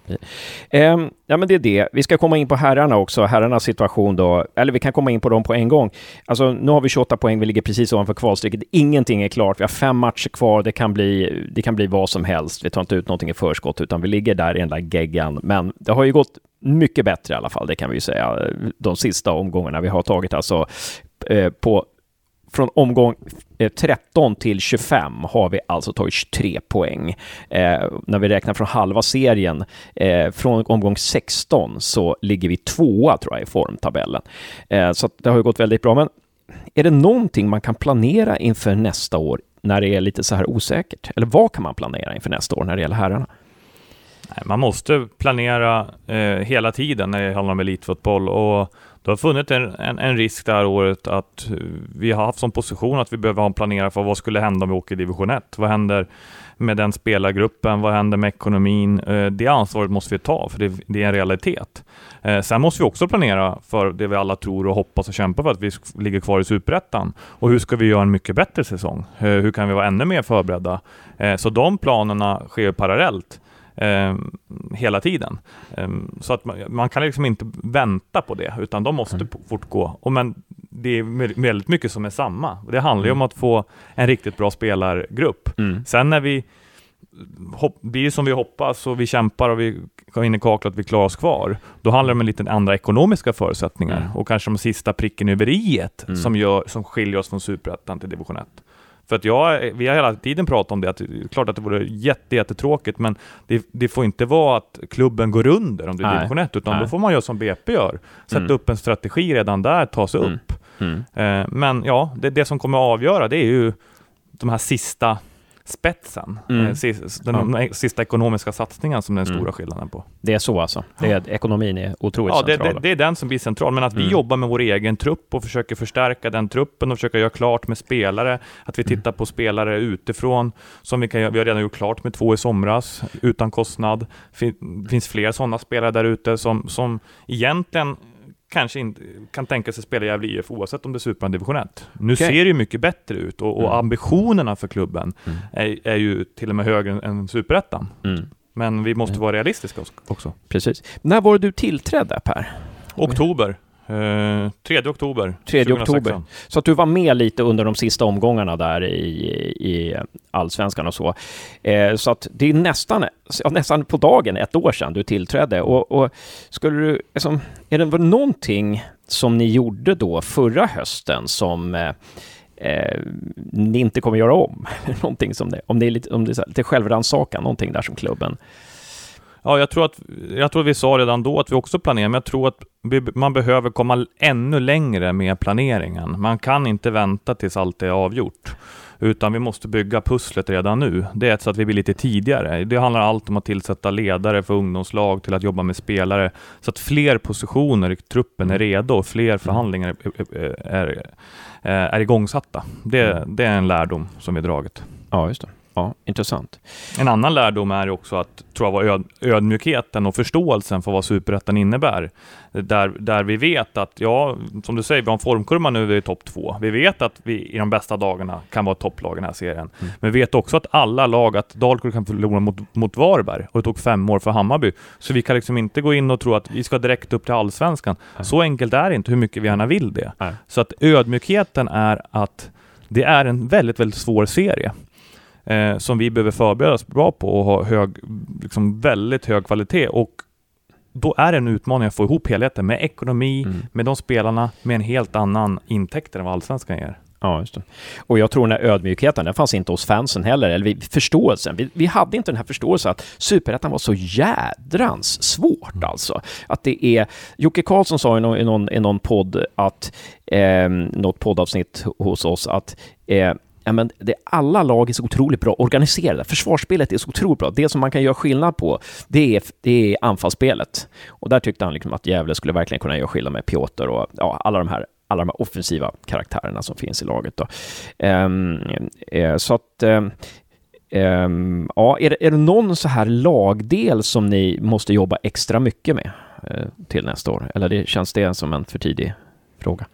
Um, ja, men det är det. Vi ska komma in på herrarna också, herrarnas situation då. Eller vi kan komma in på dem på en gång. Alltså, nu har vi 28 poäng, vi ligger precis ovanför kvalstrecket. Ingenting är klart. Vi har fem matcher kvar. Det kan bli, det kan bli vad som helst. Vi tar inte ut någonting i förskott, utan vi ligger där i den där geggan. Men det har ju gått mycket bättre i alla fall, det kan vi ju säga. De sista omgångarna vi har tagit alltså eh, på från omgång eh, 13 till 25 har vi alltså tagit 23 poäng. Eh, när vi räknar från halva serien, eh, från omgång 16 så ligger vi tvåa tror jag i formtabellen. Eh, så det har ju gått väldigt bra. Men är det någonting man kan planera inför nästa år när det är lite så här osäkert? Eller vad kan man planera inför nästa år när det gäller herrarna? Man måste planera eh, hela tiden när det handlar om elitfotboll och det har funnits en, en, en, risk det här året att vi har haft som position att vi behöver ha en planering för vad skulle hända om vi åker i division 1? Vad händer med den spelargruppen? Vad händer med ekonomin? Eh, det ansvaret måste vi ta, för det, det är en realitet. Eh, sen måste vi också planera för det vi alla tror och hoppas och kämpar för, att vi ligger kvar i Superettan. Och hur ska vi göra en mycket bättre säsong? Eh, hur kan vi vara ännu mer förberedda? Så de planerna sker parallellt eh, hela tiden. Eh, så att man, man, kan liksom inte vänta på det, utan de måste mm. fortgå. Och men det är väldigt mycket som är samma. Det handlar ju mm. om att få en riktigt bra spelargrupp. Mm. Sen när vi hopp, blir som vi hoppas och vi kämpar och vi går in i kaklet vi klarar oss kvar, då handlar det om lite andra ekonomiska förutsättningar mm. och kanske de sista pricken över i mm. som, gör, som skiljer oss från superettan till division 1. För att jag, vi har hela tiden pratat om det, att det är klart att det vore jätte, jättetråkigt, men det, det får inte vara att klubben går under om det är division 1, utan Nej. då får man göra som BP gör. Sätta mm. upp en strategi redan där, ta sig mm. upp. Mm. Eh, men ja, det, det som kommer att avgöra, det är ju de här sista spetsen. Mm. Eh, den ja. sista ekonomiska satsningen som är den mm. stora skillnaden på. Det är så alltså? Det är, ekonomin är otroligt ja, central? Ja, det, det, är den som blir central. Men att vi mm. jobbar med vår egen trupp och försöker förstärka den truppen och försöka göra klart med spelare. Att vi mm. tittar på spelare utifrån som vi kan Vi har redan gjort klart med två i somras utan kostnad. Det finns fler sådana spelare där ute som, som egentligen kanske inte kan tänka sig spela i Gävle IF oavsett om det är Superettan division 1. Nu okay. ser det ju mycket bättre ut och, och mm. ambitionerna för klubben mm. är, är, ju till och med högre än Superettan. Mm. Men vi måste mm. vara realistiska också. Precis. När var det du tillträdde Per? Oktober. Eh, 3 oktober 3 oktober. Så att du var med lite under de sista omgångarna där i, i allsvenskan och så. Eh, så att det är nästan, nästan på dagen ett år sedan du tillträdde. Och, och skulle du, liksom, är det någonting som ni gjorde då förra hösten som eh, eh, ni inte kommer göra om? *laughs* någonting som det, om det är lite, om det är lite självrannsakan, någonting där som klubben Ja, jag tror, att, jag tror att vi sa redan då att vi också planerar, men jag tror att man behöver komma ännu längre med planeringen. Man kan inte vänta tills allt är avgjort, utan vi måste bygga pusslet redan nu. Det är så att vi blir lite tidigare. Det handlar allt om att tillsätta ledare för ungdomslag till att jobba med spelare, så att fler positioner i truppen är redo och fler förhandlingar är, är, är igångsatta. Det, det är en lärdom som vi dragit. Ja, just det ja, intressant. En annan lärdom är också att, tror jag, var öd, ödmjukheten och förståelsen för vad superettan innebär. Där, där vi vet att, ja, som du säger, vi har en formkurva nu, vi är topp två. Vi vet att vi i de bästa dagarna kan vara topplag i den här serien. Mm. Men vi vet också att alla lag, att Dalkurd kan förlora mot, mot Varberg och det tog fem år för Hammarby. Så vi kan liksom inte gå in och tro att vi ska direkt upp till Allsvenskan. Mm. Så enkelt är det inte, hur mycket vi gärna vill det. Mm. Så att ödmjukheten är att det är en väldigt, väldigt svår serie eh, som vi behöver förbereda oss bra på och ha hög, liksom väldigt hög kvalitet. Och då är det en utmaning att få ihop helheten med ekonomi, mm. med de spelarna, med en helt annan intäkt än vad allsvenskan ger. Ja, just det. Och jag tror den här ödmjukheten, den fanns inte hos fansen heller, eller förståelsen. Vi, vi hade inte den här förståelsen att superettan var så jädrans svårt mm. alltså. Att det är... Jocke Karlsson sa i någon, i någon, i någon podd att... Eh, något poddavsnitt hos oss att eh, ja, men det, alla lag är så otroligt bra organiserade. Försvarsspelet är så otroligt bra. Det som man kan göra skillnad på, det är, det är anfallsspelet. Och där tyckte han liksom att Gävle skulle verkligen kunna göra skillnad med Piotr och ja, alla de här alla de här offensiva karaktärerna som finns i laget. Då. Um, uh, så att um, um, ja, är det, är det någon så här lagdel som ni måste jobba extra mycket med uh, till nästa år? Eller det, känns det som en för tidig fråga?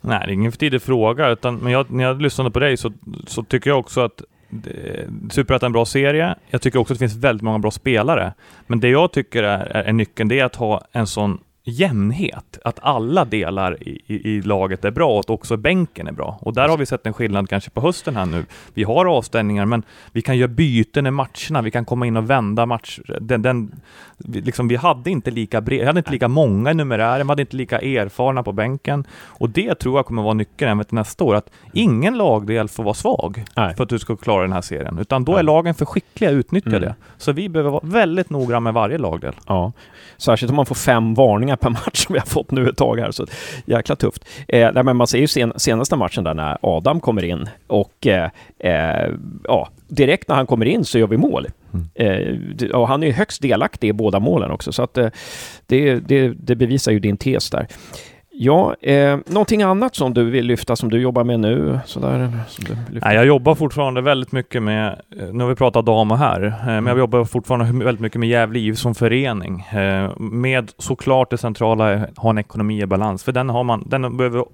Nej, det är ingen för tidig fråga, utan, men jag, när jag lyssnade på dig så, så tycker jag också att eh, Superettan är en bra serie. Jag tycker också att det finns väldigt många bra spelare. Men det jag tycker är, är, är nyckeln, det är att ha en sån jämnhet, att alla delar i, i, i, laget är bra och att också bänken är bra. Och där har vi sett en skillnad kanske på hösten här nu. Vi har avstängningar, men vi kan göra byten i matcherna, vi kan komma in och vända match. Den, den, liksom, vi hade inte lika bred, hade inte lika många i numerären, vi hade inte lika erfarna på bänken. Och det tror jag kommer vara nyckeln även till nästa år, att ingen lagdel får vara svag Nej. för att du ska klara den här serien, utan då är lagen för skickliga att utnyttja mm. det. Så vi behöver vara väldigt noggranna med varje lagdel. Ja, särskilt om man får fem varningar per match som vi har fått nu ett tag här, så jäkla tufft. Eh, men man ser ju sen, senaste matchen där när Adam kommer in och eh, eh, ja, direkt när han kommer in så gör vi mål. Mm. Eh, och han är högst delaktig i båda målen också, så att eh, det, det, det bevisar ju din tes där. Ja, eh, någonting annat som du vill lyfta som du jobbar med nu? Sådär, Nej, jag jobbar fortfarande väldigt mycket med, eh, nu har vi pratat damer här, eh, men jag mm. jobbar fortfarande väldigt mycket med Gävle IF som förening. Eh, med såklart det centrala, ha en ekonomi i balans, för den har man, den behöver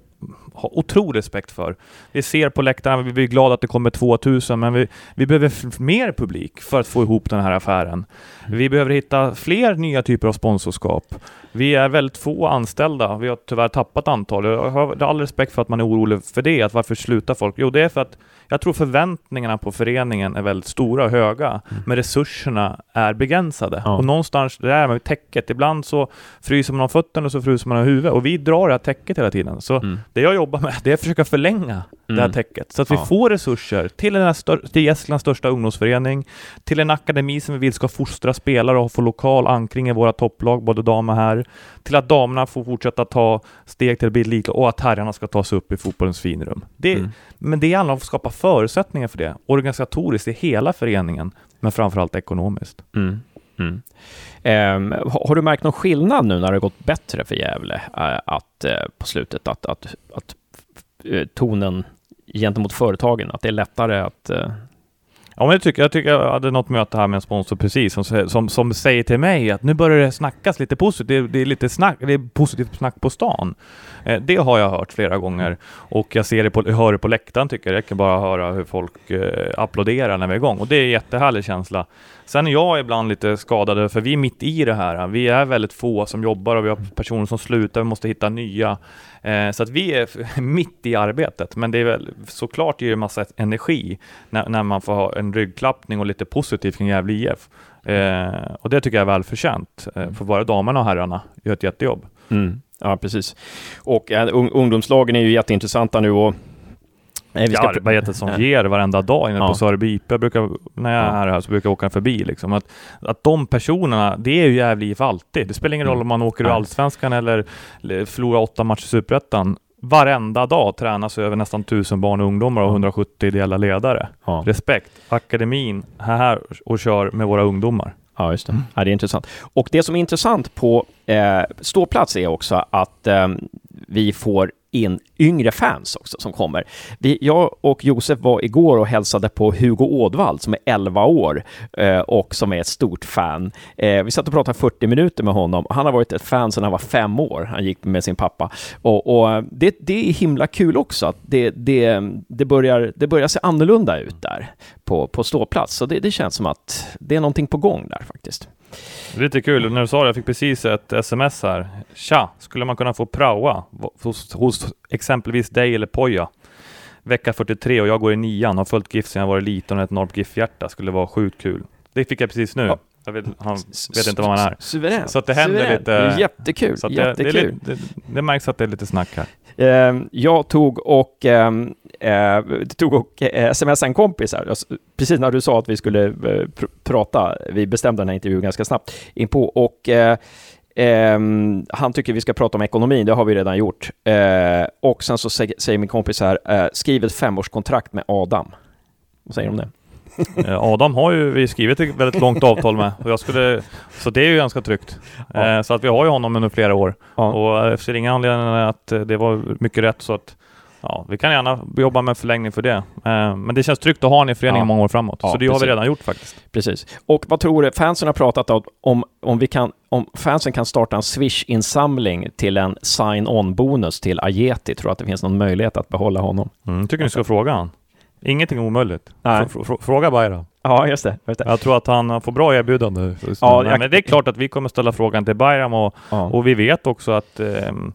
ha otrolig respekt för. Vi ser på läktarna, vi blir glada att det kommer 2000, men vi, vi behöver mer publik för att få ihop den här affären. Vi behöver hitta fler nya typer av sponsorskap. Vi är väldigt få anställda. Vi har tyvärr tappat antal. Jag har all respekt för att man är orolig för det. Att varför slutar folk? Jo, det är för att jag tror förväntningarna på föreningen är väldigt stora och höga, mm. men resurserna är begränsade. Ja. Och någonstans, det är med täcket. Ibland så fryser man av fötterna och så fryser man av huvudet. Och vi drar det här täcket hela tiden. Så mm. det jag jobbar med, det är att försöka förlänga mm. det här mm. täcket. Så att vi ja. får resurser till, den här till Gästlands största ungdomsförening, till en akademi som vi vill ska fostra spelare och få lokal ankring i våra topplag, både damer här, till att damerna får fortsätta ta steg till att bli lika och att herrarna ska ta sig upp i fotbollens finrum. Det, mm. Men det handlar om att skapa förutsättningar för det, organisatoriskt i hela föreningen, men framförallt ekonomiskt. Mm. Mm. Um, har du märkt någon skillnad nu när det gått bättre för Gävle uh, att, uh, på slutet, att, att, att uh, tonen gentemot företagen, att det är lättare att Ja, men jag, tycker, jag tycker jag hade något möte här med en sponsor precis som, som, som säger till mig att nu börjar det snackas lite positivt. Det, det är lite snack, det är positivt snack på stan. Eh, det har jag hört flera gånger och jag ser det på, hör det på läktaren tycker jag. Jag kan bara höra hur folk eh, applåderar när vi är igång och det är en jättehärlig känsla. Sen är jag ibland lite skadad för vi är mitt i det här. Vi är väldigt få som jobbar och vi har personer som slutar, vi måste hitta nya. Eh, så att vi är *laughs* mitt i arbetet, men det är väl såklart ger det massa energi när, när man får ha en ryggklappning och lite positivt kring Gävle IF. Eh, och det tycker jag är välförtjänt, eh, för både damerna och herrarna gör ett jättejobb. Mm. Ja, precis. Och äh, ungdomslagen är ju jätteintressanta nu och Nej, vi ska ja, arbetet som ja. ger varenda dag inne ja. på Sörby IP. Jag brukar, när jag är här så brukar jag åka förbi liksom. Att, att de personerna, det är ju Gävle IF alltid. Det spelar ingen roll mm. om man åker ur Allsvenskan eller förlorar åtta matcher i Superettan. Varenda dag tränas över nästan tusen barn och ungdomar och 170 ideella ledare. Respekt. Akademin här och kör med våra ungdomar. Ja, just det. Mm. Ja, det är intressant. Och det som är intressant på eh, ståplats är också att eh, vi får in yngre fans också som kommer. Vi, jag och Josef var igår och hälsade på Hugo Ådvall som är 11 år eh, och som är ett stort fan. Eh, vi satt och pratade 40 minuter med honom. Han har varit ett fan sedan han var fem år. Han gick med sin pappa. Och, och eh, det, det är himla kul också att det, det, det, börjar, det börjar se annorlunda ut där på, på ståplats. Så det, det känns som att det är någonting på gång där faktiskt. Lite kul, när du sa det, jag fick precis ett sms här. Tja, skulle man kunna få praoa hos, hos exempelvis dig eller Poja? Vecka 43 och jag går i nian, har följt GIF sedan jag var liten och ett enormt GIF-hjärta. Skulle vara sjukt kul. Det fick jag precis nu. Ja. Jag vet, han vet inte vad man är. Suveränt. Så att det händer Suverän. lite. Det är jättekul. Så jättekul. Det, det, det, det, märks att det är lite snack här. Ehm, jag tog och, ehm, eh, tog och eh, smsade en kompis här, precis när du sa att vi skulle eh, pr prata. Vi bestämde den här intervjun ganska snabbt inpå och Um, han tycker vi ska prata om ekonomin, det har vi redan gjort. Uh, och sen så säger min kompis här, uh, skriv ett femårskontrakt med Adam. Vad säger du om det? Eh, Adam har ju vi skrivit ett väldigt långt avtal med, och jag skulle, så det är ju ganska tryggt. Ja. Så att vi har ju honom under flera år. Ja. Och jag ser inga anledningar att det var mycket rätt, så att Ja, vi kan gärna jobba med förlängning för det. Eh, men det känns tryggt att ha honom i föreningen ja. många år framåt. Ja, så det precis. har vi redan gjort faktiskt. Precis. Och vad tror du, fansen har pratat om, om, vi kan, om fansen kan starta en Swish-insamling till en sign-on-bonus till Ajeti, tror du att det finns någon möjlighet att behålla honom? Mm, tycker ni ska fråga han. Ingenting omöjligt. Fråga Bayram. Ja, just det, just det. Jag tror att han får bra erbjudande. Ja, jag... Men det är klart att vi kommer ställa frågan till Bayram och, ja. och vi vet också att um,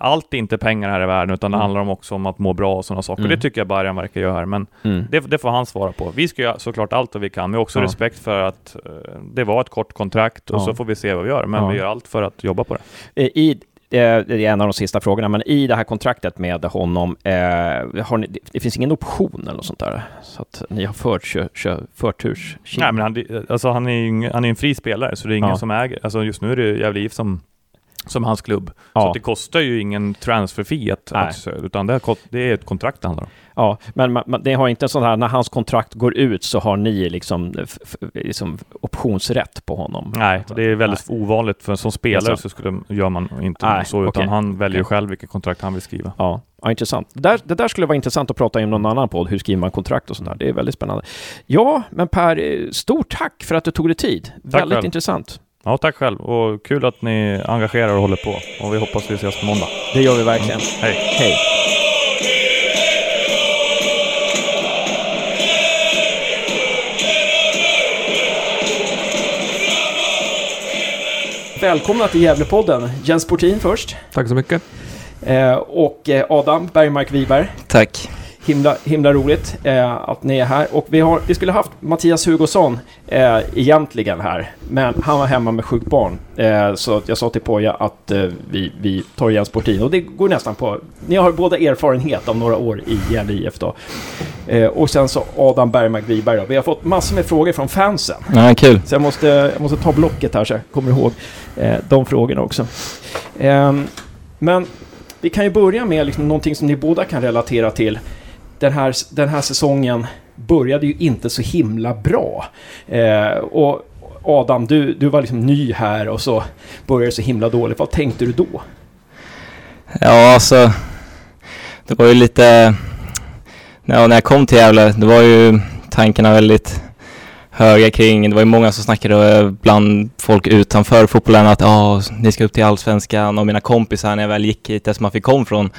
allt är inte pengar här i världen, utan det mm. handlar om också om att må bra och sådana saker. Mm. Det tycker jag Bayern verkar göra här, men mm. det, det, får han svara på. Vi ska göra såklart allt vad vi kan, men också ja. respekt för att uh, det var ett kort kontrakt och ja. så får vi se vad vi gör, men ja. vi gör allt för att jobba på det. I, det är en av de sista frågorna, men i det här kontraktet med honom, eh, har ni, det finns ingen option eller något sånt där? Så att ni har fört, kö, kö, förturs Nej, men han, alltså han är ju han är en fri spelare, så det är ingen ja. som äger. Alltså just nu är det Gävle IF som som hans klubb. Ja. Så det kostar ju ingen transfer fee att, att, utan det är, det är ett kontrakt det handlar om. Ja, men man, det har inte en sån här, när hans kontrakt går ut så har ni liksom, liksom optionsrätt på honom? Nej, det är väldigt Nej. ovanligt, för som spelare så skulle, gör man inte Nej, så, utan okay. han väljer själv vilket kontrakt han vill skriva. Ja, ja intressant. Det där, det där skulle vara intressant att prata om någon annan podd, hur skriver man kontrakt och sånt där. Det är väldigt spännande. Ja, men Per, stort tack för att du tog dig tid. Tack väldigt själv. intressant. Ja, tack själv och kul att ni engagerar och håller på. Och vi hoppas vi ses på måndag. Det gör vi verkligen. Mm. Hej. Hej. Välkomna till Gävlepodden. Jens Portin först. Tack så mycket. Eh, och eh, Adam Bergmark Wiberg. Tack. Himla, himla roligt eh, att ni är här. Och vi, har, vi skulle haft Mattias Hugosson eh, egentligen här, men han var hemma med sjukt barn. Eh, så jag sa till Poja att eh, vi, vi tar Jens Portin. Och det går nästan på... Ni har båda erfarenhet av några år i Gävle IF då. Eh, och sen så Adam Bergmark Wiberg då. Vi har fått massor med frågor från fansen. Ja, kul. Så jag måste, jag måste ta blocket här så jag kommer ihåg eh, de frågorna också. Ehm, men vi kan ju börja med liksom någonting som ni båda kan relatera till den här, den här säsongen började ju inte så himla bra. Eh, och Adam, du, du var liksom ny här och så började det så himla dåligt. Vad tänkte du då? Ja, alltså... Det var ju lite... Ja, när jag kom till Gävle, det var ju tankarna väldigt höga kring, det var ju många som snackade bland folk utanför fotbollen att ja, ni ska upp till Allsvenskan och mina kompisar när jag väl gick hit, eftersom man fick kom från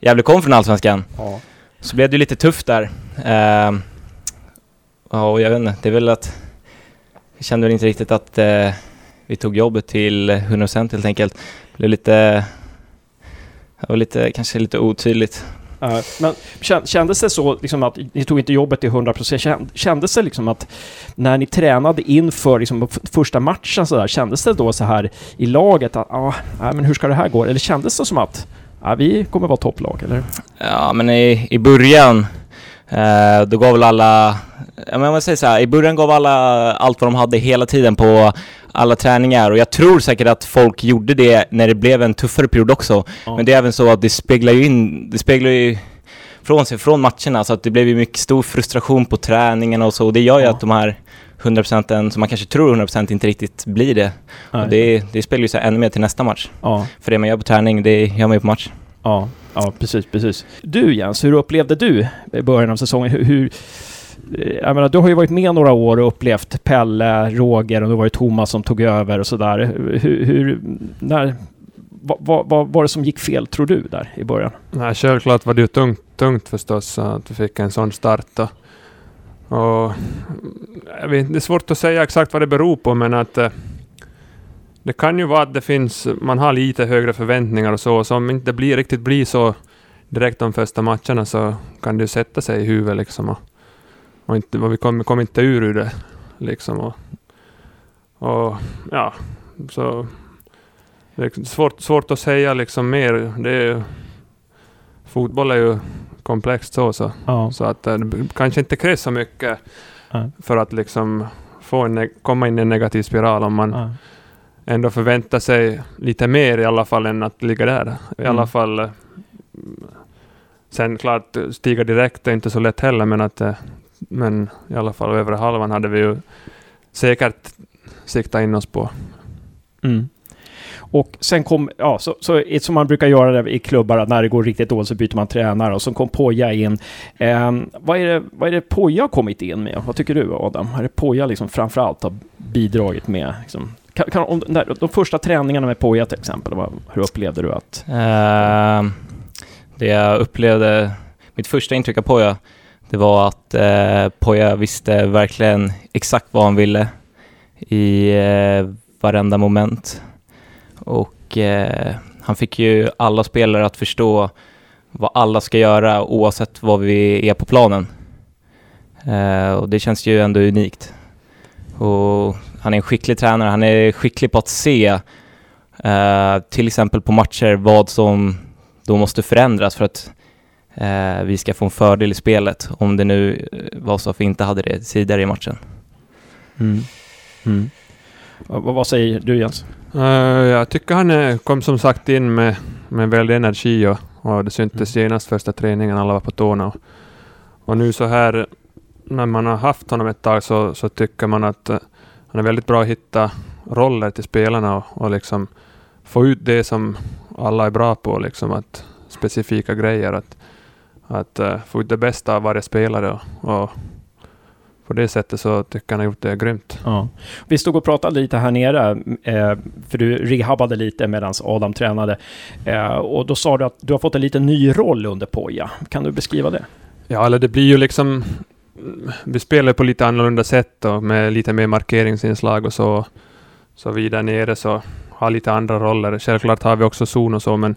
Gävle kom från Allsvenskan. Ja. Så blev det lite tufft där. Uh, ja, och jag vet inte, det är väl att jag kände väl inte riktigt att uh, vi tog jobbet till 100% helt enkelt. Det blev lite, det var lite, kanske lite otydligt. Uh, men kändes det så liksom att ni tog inte jobbet till 100%? Kändes det liksom att när ni tränade inför liksom första matchen så där, kändes det då så här i laget att ah, men hur ska det här gå? Eller kändes det som att ja, vi kommer vara topplag, eller? Ja, men i, i början eh, då gav väl alla, ja, men man säger så här, i början gav alla allt vad de hade hela tiden på alla träningar och jag tror säkert att folk gjorde det när det blev en tuffare period också. Ja. Men det är även så att det speglar ju in, det speglar ju från sig från matcherna så att det blev ju mycket stor frustration på träningen och så och det gör ju ja. att de här 100% som man kanske tror 100% inte riktigt blir det. Och det, det spelar ju sig ännu mer till nästa match. Ja. För det man gör på träning, det gör man ju på match. Ja, ja precis, precis. Du Jens, hur upplevde du i början av säsongen? Hur, hur, eh, jag menar, du har ju varit med några år och upplevt Pelle, Roger och då var det Thomas som tog över och sådär. Hur, hur, när, vad, vad, vad var det som gick fel tror du där i början? Nej, självklart var det ju tungt, tungt förstås att vi fick en sån start. Och, och jag vet, det är svårt att säga exakt vad det beror på, men att eh, det kan ju vara att det finns, man har lite högre förväntningar och så, så om inte det blir, riktigt blir så direkt de första matcherna så kan det ju sätta sig i huvudet liksom. Och, och, inte, och vi kommer kom inte ur ur det liksom. Och, och ja, så det är svårt, svårt att säga liksom mer. Det är, fotboll är ju komplext så, så. Ja. så att eh, det kanske inte krävs så mycket Ja. för att liksom få en, komma in i en negativ spiral om man Ja. ändå förväntar sig lite mer i alla fall än att ligga där. I Mm. alla fall eh, Sen klart, stiga direkt är inte så lätt heller, men att eh, men i alla fall övre halvan hade vi ju säkert siktat in oss på. Mm. Och sen kom, ja, så, så som man brukar göra i klubbar, när det går riktigt dåligt så byter man tränare och så kom Poja in. Eh, vad, är det, vad är det Poja har kommit in med? Vad tycker du Adam? Är det Poja liksom framförallt har bidragit med? Liksom, kan, kan, om, där, de första träningarna med Poja till exempel, vad, hur upplevde du att... Eh, det jag upplevde, mitt första intryck av Poja, det var att eh, Poja visste verkligen exakt vad han ville i eh, varenda moment. Och eh, han fick ju alla spelare att förstå vad alla ska göra oavsett vad vi är på planen. Eh, och det känns ju ändå unikt. Och han är en skicklig tränare, han är skicklig på att se eh, till exempel på matcher vad som då måste förändras för att eh, vi ska få en fördel i spelet om det nu eh, var så att vi inte hade det tidigare i matchen. Mm. Mm. vad säger du Jens? Eh, jag tycker han kom som sagt in med, med väldig energi och, och det syntes genast första träningen, alla var på tårna. Och, och nu så här, när man har haft honom ett tag så, så tycker man att eh, han är väldigt bra att hitta roller till spelarna och, och liksom få ut det som alla är bra på, liksom att specifika grejer. Att, att eh, få ut det bästa av varje spelare och, och på det sättet så tycker jag han har gjort det grymt. Ja. Vi stod och pratade lite här nere, eh, för du rehabbade lite medan Adam tränade. Eh, och då sa du att du har fått en liten ny roll under Poja. Kan du beskriva det? Ja, eller det blir ju liksom... Vi spelar på lite annorlunda sätt och med lite mer markeringsinslag och så. Så vi där nere så har lite andra roller. Självklart har vi också zon och så, men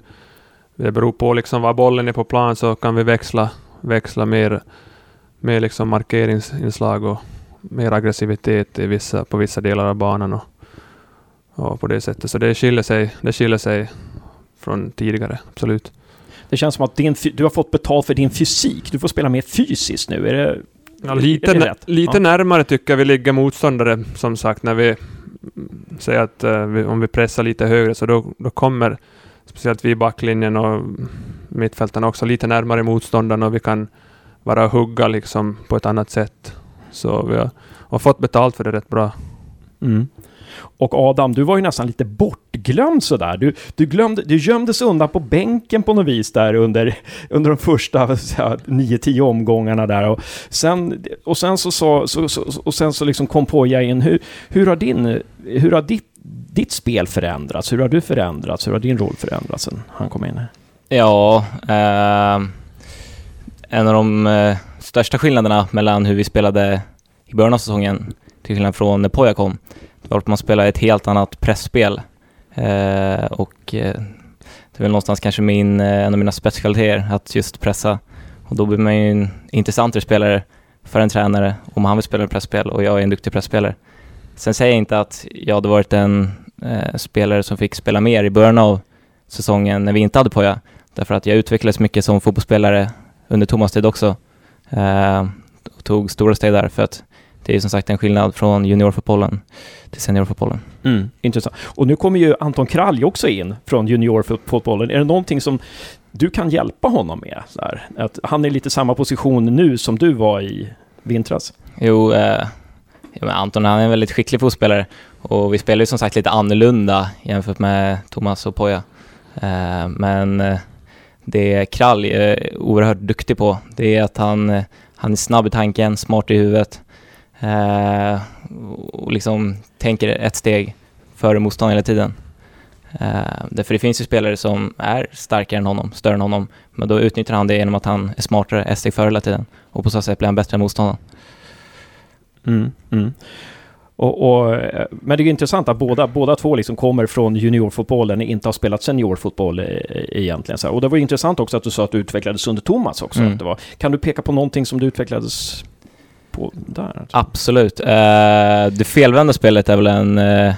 det beror på liksom var bollen är på plan så kan vi växla, växla mer, mer liksom markeringsinslag och mer aggressivitet i vissa, på vissa delar av banan och, och på det sättet. Så det skiljer sig, det skiljer sig från tidigare, absolut. Det känns som att din, du har fått betalt för din fysik. Du får spela mer fysiskt nu. Är det, Ja, är lite det nä- rätt? lite Ja. närmare tycker jag vi ligger motståndare, som sagt, när vi säger att eh, vi, om vi pressar lite högre, så då, då kommer speciellt vi i backlinjen och mittfältarna också lite närmare motståndaren och vi kan bara hugga liksom på ett annat sätt. Så vi har, har fått betalt för det rätt bra. Mm. Och Adam, du var ju nästan lite bortglömd sådär. Du, du, glömde, du gömdes undan på bänken på något vis där under, under de första så här, 9-10 omgångarna där. Och sen, och sen så, så, så, så, och sen så liksom kom Poja in. Hur, hur har, din, hur har ditt, ditt spel förändrats? Hur har du förändrats? Hur har din roll förändrats sen han kom in? Ja, eh, en av de eh, största skillnaderna mellan hur vi spelade i början av säsongen till skillnad från när Poja kom, det var att man spelade ett helt annat pressspel. Eh, och eh, det är väl någonstans kanske min, eh, en av mina spetskvaliteter, att just pressa. Och då blir man ju en intressantare spelare för en tränare om han vill spela pressspel och jag är en duktig pressspelare. Sen säger jag inte att jag hade varit en eh, spelare som fick spela mer i början av säsongen när vi inte hade Poja. Därför att jag utvecklades mycket som fotbollsspelare under Thomas tid också. Eh, och tog stora steg där för att det är som sagt en skillnad från juniorfotbollen till seniorfotbollen. Mm, intressant. Och nu kommer ju Anton Kralj också in från juniorfotbollen. Är det någonting som du kan hjälpa honom med? Att han är lite samma position nu som du var i vintras? Jo, eh, ja, Anton han är en väldigt skicklig fotbollsspelare och vi spelar ju som sagt lite annorlunda jämfört med Thomas och Poja. Eh, men eh, det Krall är oerhört duktig på, det är att han, han är snabb i tanken, smart i huvudet eh, och liksom tänker ett steg före motståndaren hela tiden. Eh, därför det finns ju spelare som är starkare än honom, större än honom, men då utnyttjar han det genom att han är smartare, ett steg före hela tiden och på så sätt blir han bättre än motståndaren. Mm, mm. Och, och, men det är ju intressant att båda, båda två liksom kommer från juniorfotbollen, inte har spelat seniorfotboll eh, egentligen. Så. Och det var intressant också att du sa att du utvecklades under Thomas också. Mm. Det var. Kan du peka på någonting som du utvecklades på där? Absolut. Eh, det felvända spelet är väl en, eh,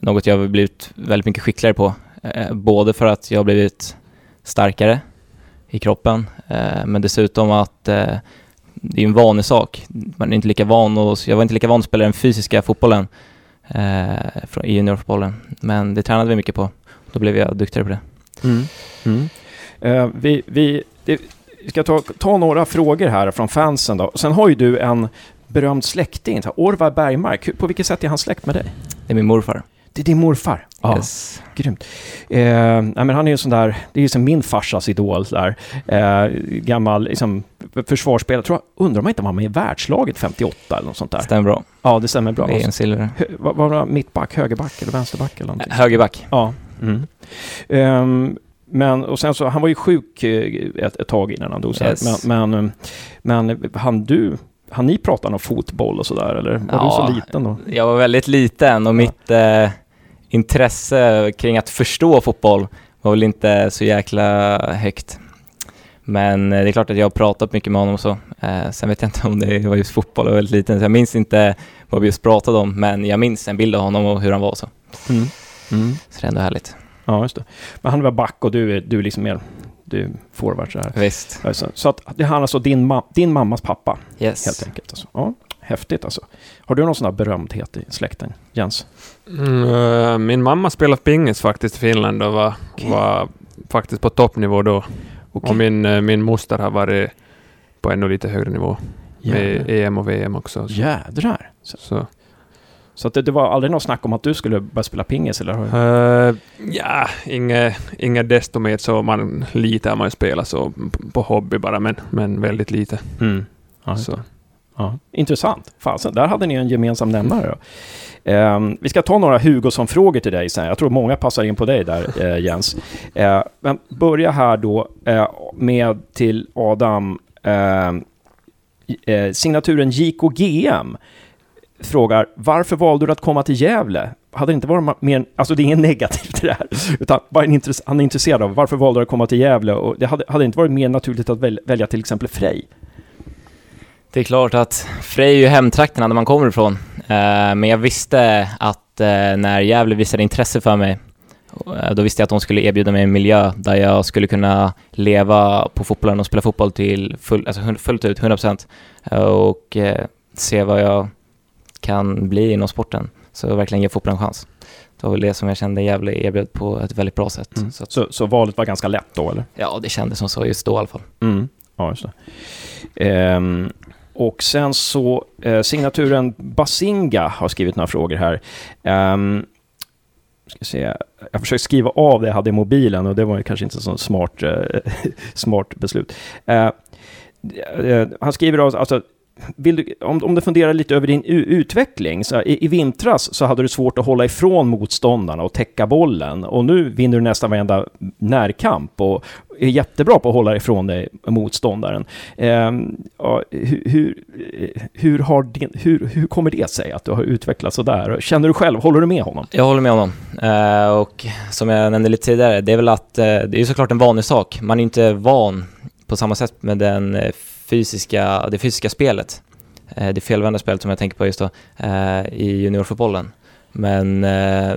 något jag har blivit väldigt mycket skickligare på. Eh, både för att jag har blivit starkare i kroppen, men dessutom att det är en vanesak. Man är inte lika van och, jag var inte lika van att spela den fysiska fotbollen eh, från- i juniorfotbollen. Men det tränade vi mycket på. Då blev jag duktigare på det. Mm. Mm. Eh, vi, vi, det, vi ska ta, ta några frågor här från fansen då. Sen har ju du en berömd släkting, Orvar Bergmark. På vilket sätt är han släkt med dig? Det är min morfar. Det är din morfar? Yes. Grymt. Eh, men han är ju sån där, det är ju som min farsas idol där. Eh, gammal liksom, försvarsspelare. Tror jag, undrar om inte var med i världslaget 58 eller något sånt där. Stämmer bra. Ja, det stämmer bra. VM-silver. Var det? Mittback, högerback eller vänsterback eller någonting? Högerback. Ja. Mm. Ehm, men, och sen så, han var ju sjuk eh, ett, ett tag innan han dog. Yes. Men, men, men han du, han ni prata om fotboll och sådär eller? Var Ja. du så liten då? Jag var väldigt liten och mitt eh, intresse kring att förstå fotboll var väl inte så jäkla högt. Men eh, det är klart att jag har pratat mycket med honom och så. Eh, sen vet jag inte om det var just fotboll, jag var väldigt liten så jag minns inte vad vi just pratade om men jag minns en bild av honom och hur han var så. Mm. Mm. Så det är ändå härligt. Ja, just det. Men han var back och du är, du är liksom mer, du forward så här. Visst. Alltså, så att det är alltså din, ma- din mammas pappa, Yes. helt enkelt. Alltså. Ja, häftigt alltså. Har du någon sån här berömdhet i släkten, Jens? Mm, eh, min mamma spelade pingis faktiskt i Finland och var, Okej. var faktiskt på toppnivå då. Okej. Och min, eh, min moster har varit på ännu lite högre nivå. Med Jädrar. EM och VM också. Så, Jädrar. Så, så. så att det, det var aldrig något snack om att du skulle börja spela pingis, eller? Eh, ja, inget inget desto mer så. Man, lite har man ju spelat så på hobby bara, men, men väldigt lite. Mm. Ja, Så. Ja, intressant. Fasen, där hade ni en gemensam nämnare. Då. Ehm, vi ska ta några Hugosson-frågor till dig sen. Jag tror många passar in på dig där, eh, Jens. Uh, men börja här då uh, med till Adam. Uh, signaturen JKGM frågar varför valde du att komma till Gävle? Hade det inte varit mer, alltså det är inget *laughs* negativt i det här, utan bara en intress- han är intresserad av varför valde du att komma till Gävle? Och det hade, hade det inte varit mer naturligt att välja till exempel Frej? Det är klart att Frej är ju hemtrakterna där man kommer ifrån. Eh, men jag visste att eh, när Gävle visade intresse för mig, eh, då visste jag att de skulle erbjuda mig en miljö där jag skulle kunna leva på fotbollen och spela fotboll till full, alltså fullt ut, 100% eh, och se vad jag kan bli inom sporten. Så verkligen ge fotbollen en chans. Det var väl det som jag kände Gävle erbjöd på ett väldigt bra sätt. Mm. Så att, Så, så valet var ganska lätt då, eller? ja, det kändes som så just då i alla fall. Mm. Ja, just det. Ehm, och sen så, eh, signaturen Basinga har skrivit några frågor här. Um, ska se. Jag försökte skriva av det jag hade i mobilen och det var ju kanske inte så smart, eh, *laughs* smart beslut. Eh, eh han skriver alltså, alltså du, om, om du funderar lite över din utveckling, så i, i vintras så hade du svårt att hålla ifrån motståndarna och täcka bollen och nu vinner du nästan varenda närkamp och är jättebra på att hålla ifrån dig motståndaren. Eh, ja, hur, hur, hur, har din, hur, hur kommer det sig att du har utvecklats så där? Känner du själv, håller du med honom? Jag håller med honom. Eh, och som jag nämnde lite tidigare, det är väl att eh, det är såklart en vanlig sak. Man är inte van på samma sätt med den eh, fysiska, det fysiska spelet. Eh, det felvända spelet som jag tänker på just då eh, i juniorfotbollen. Men eh,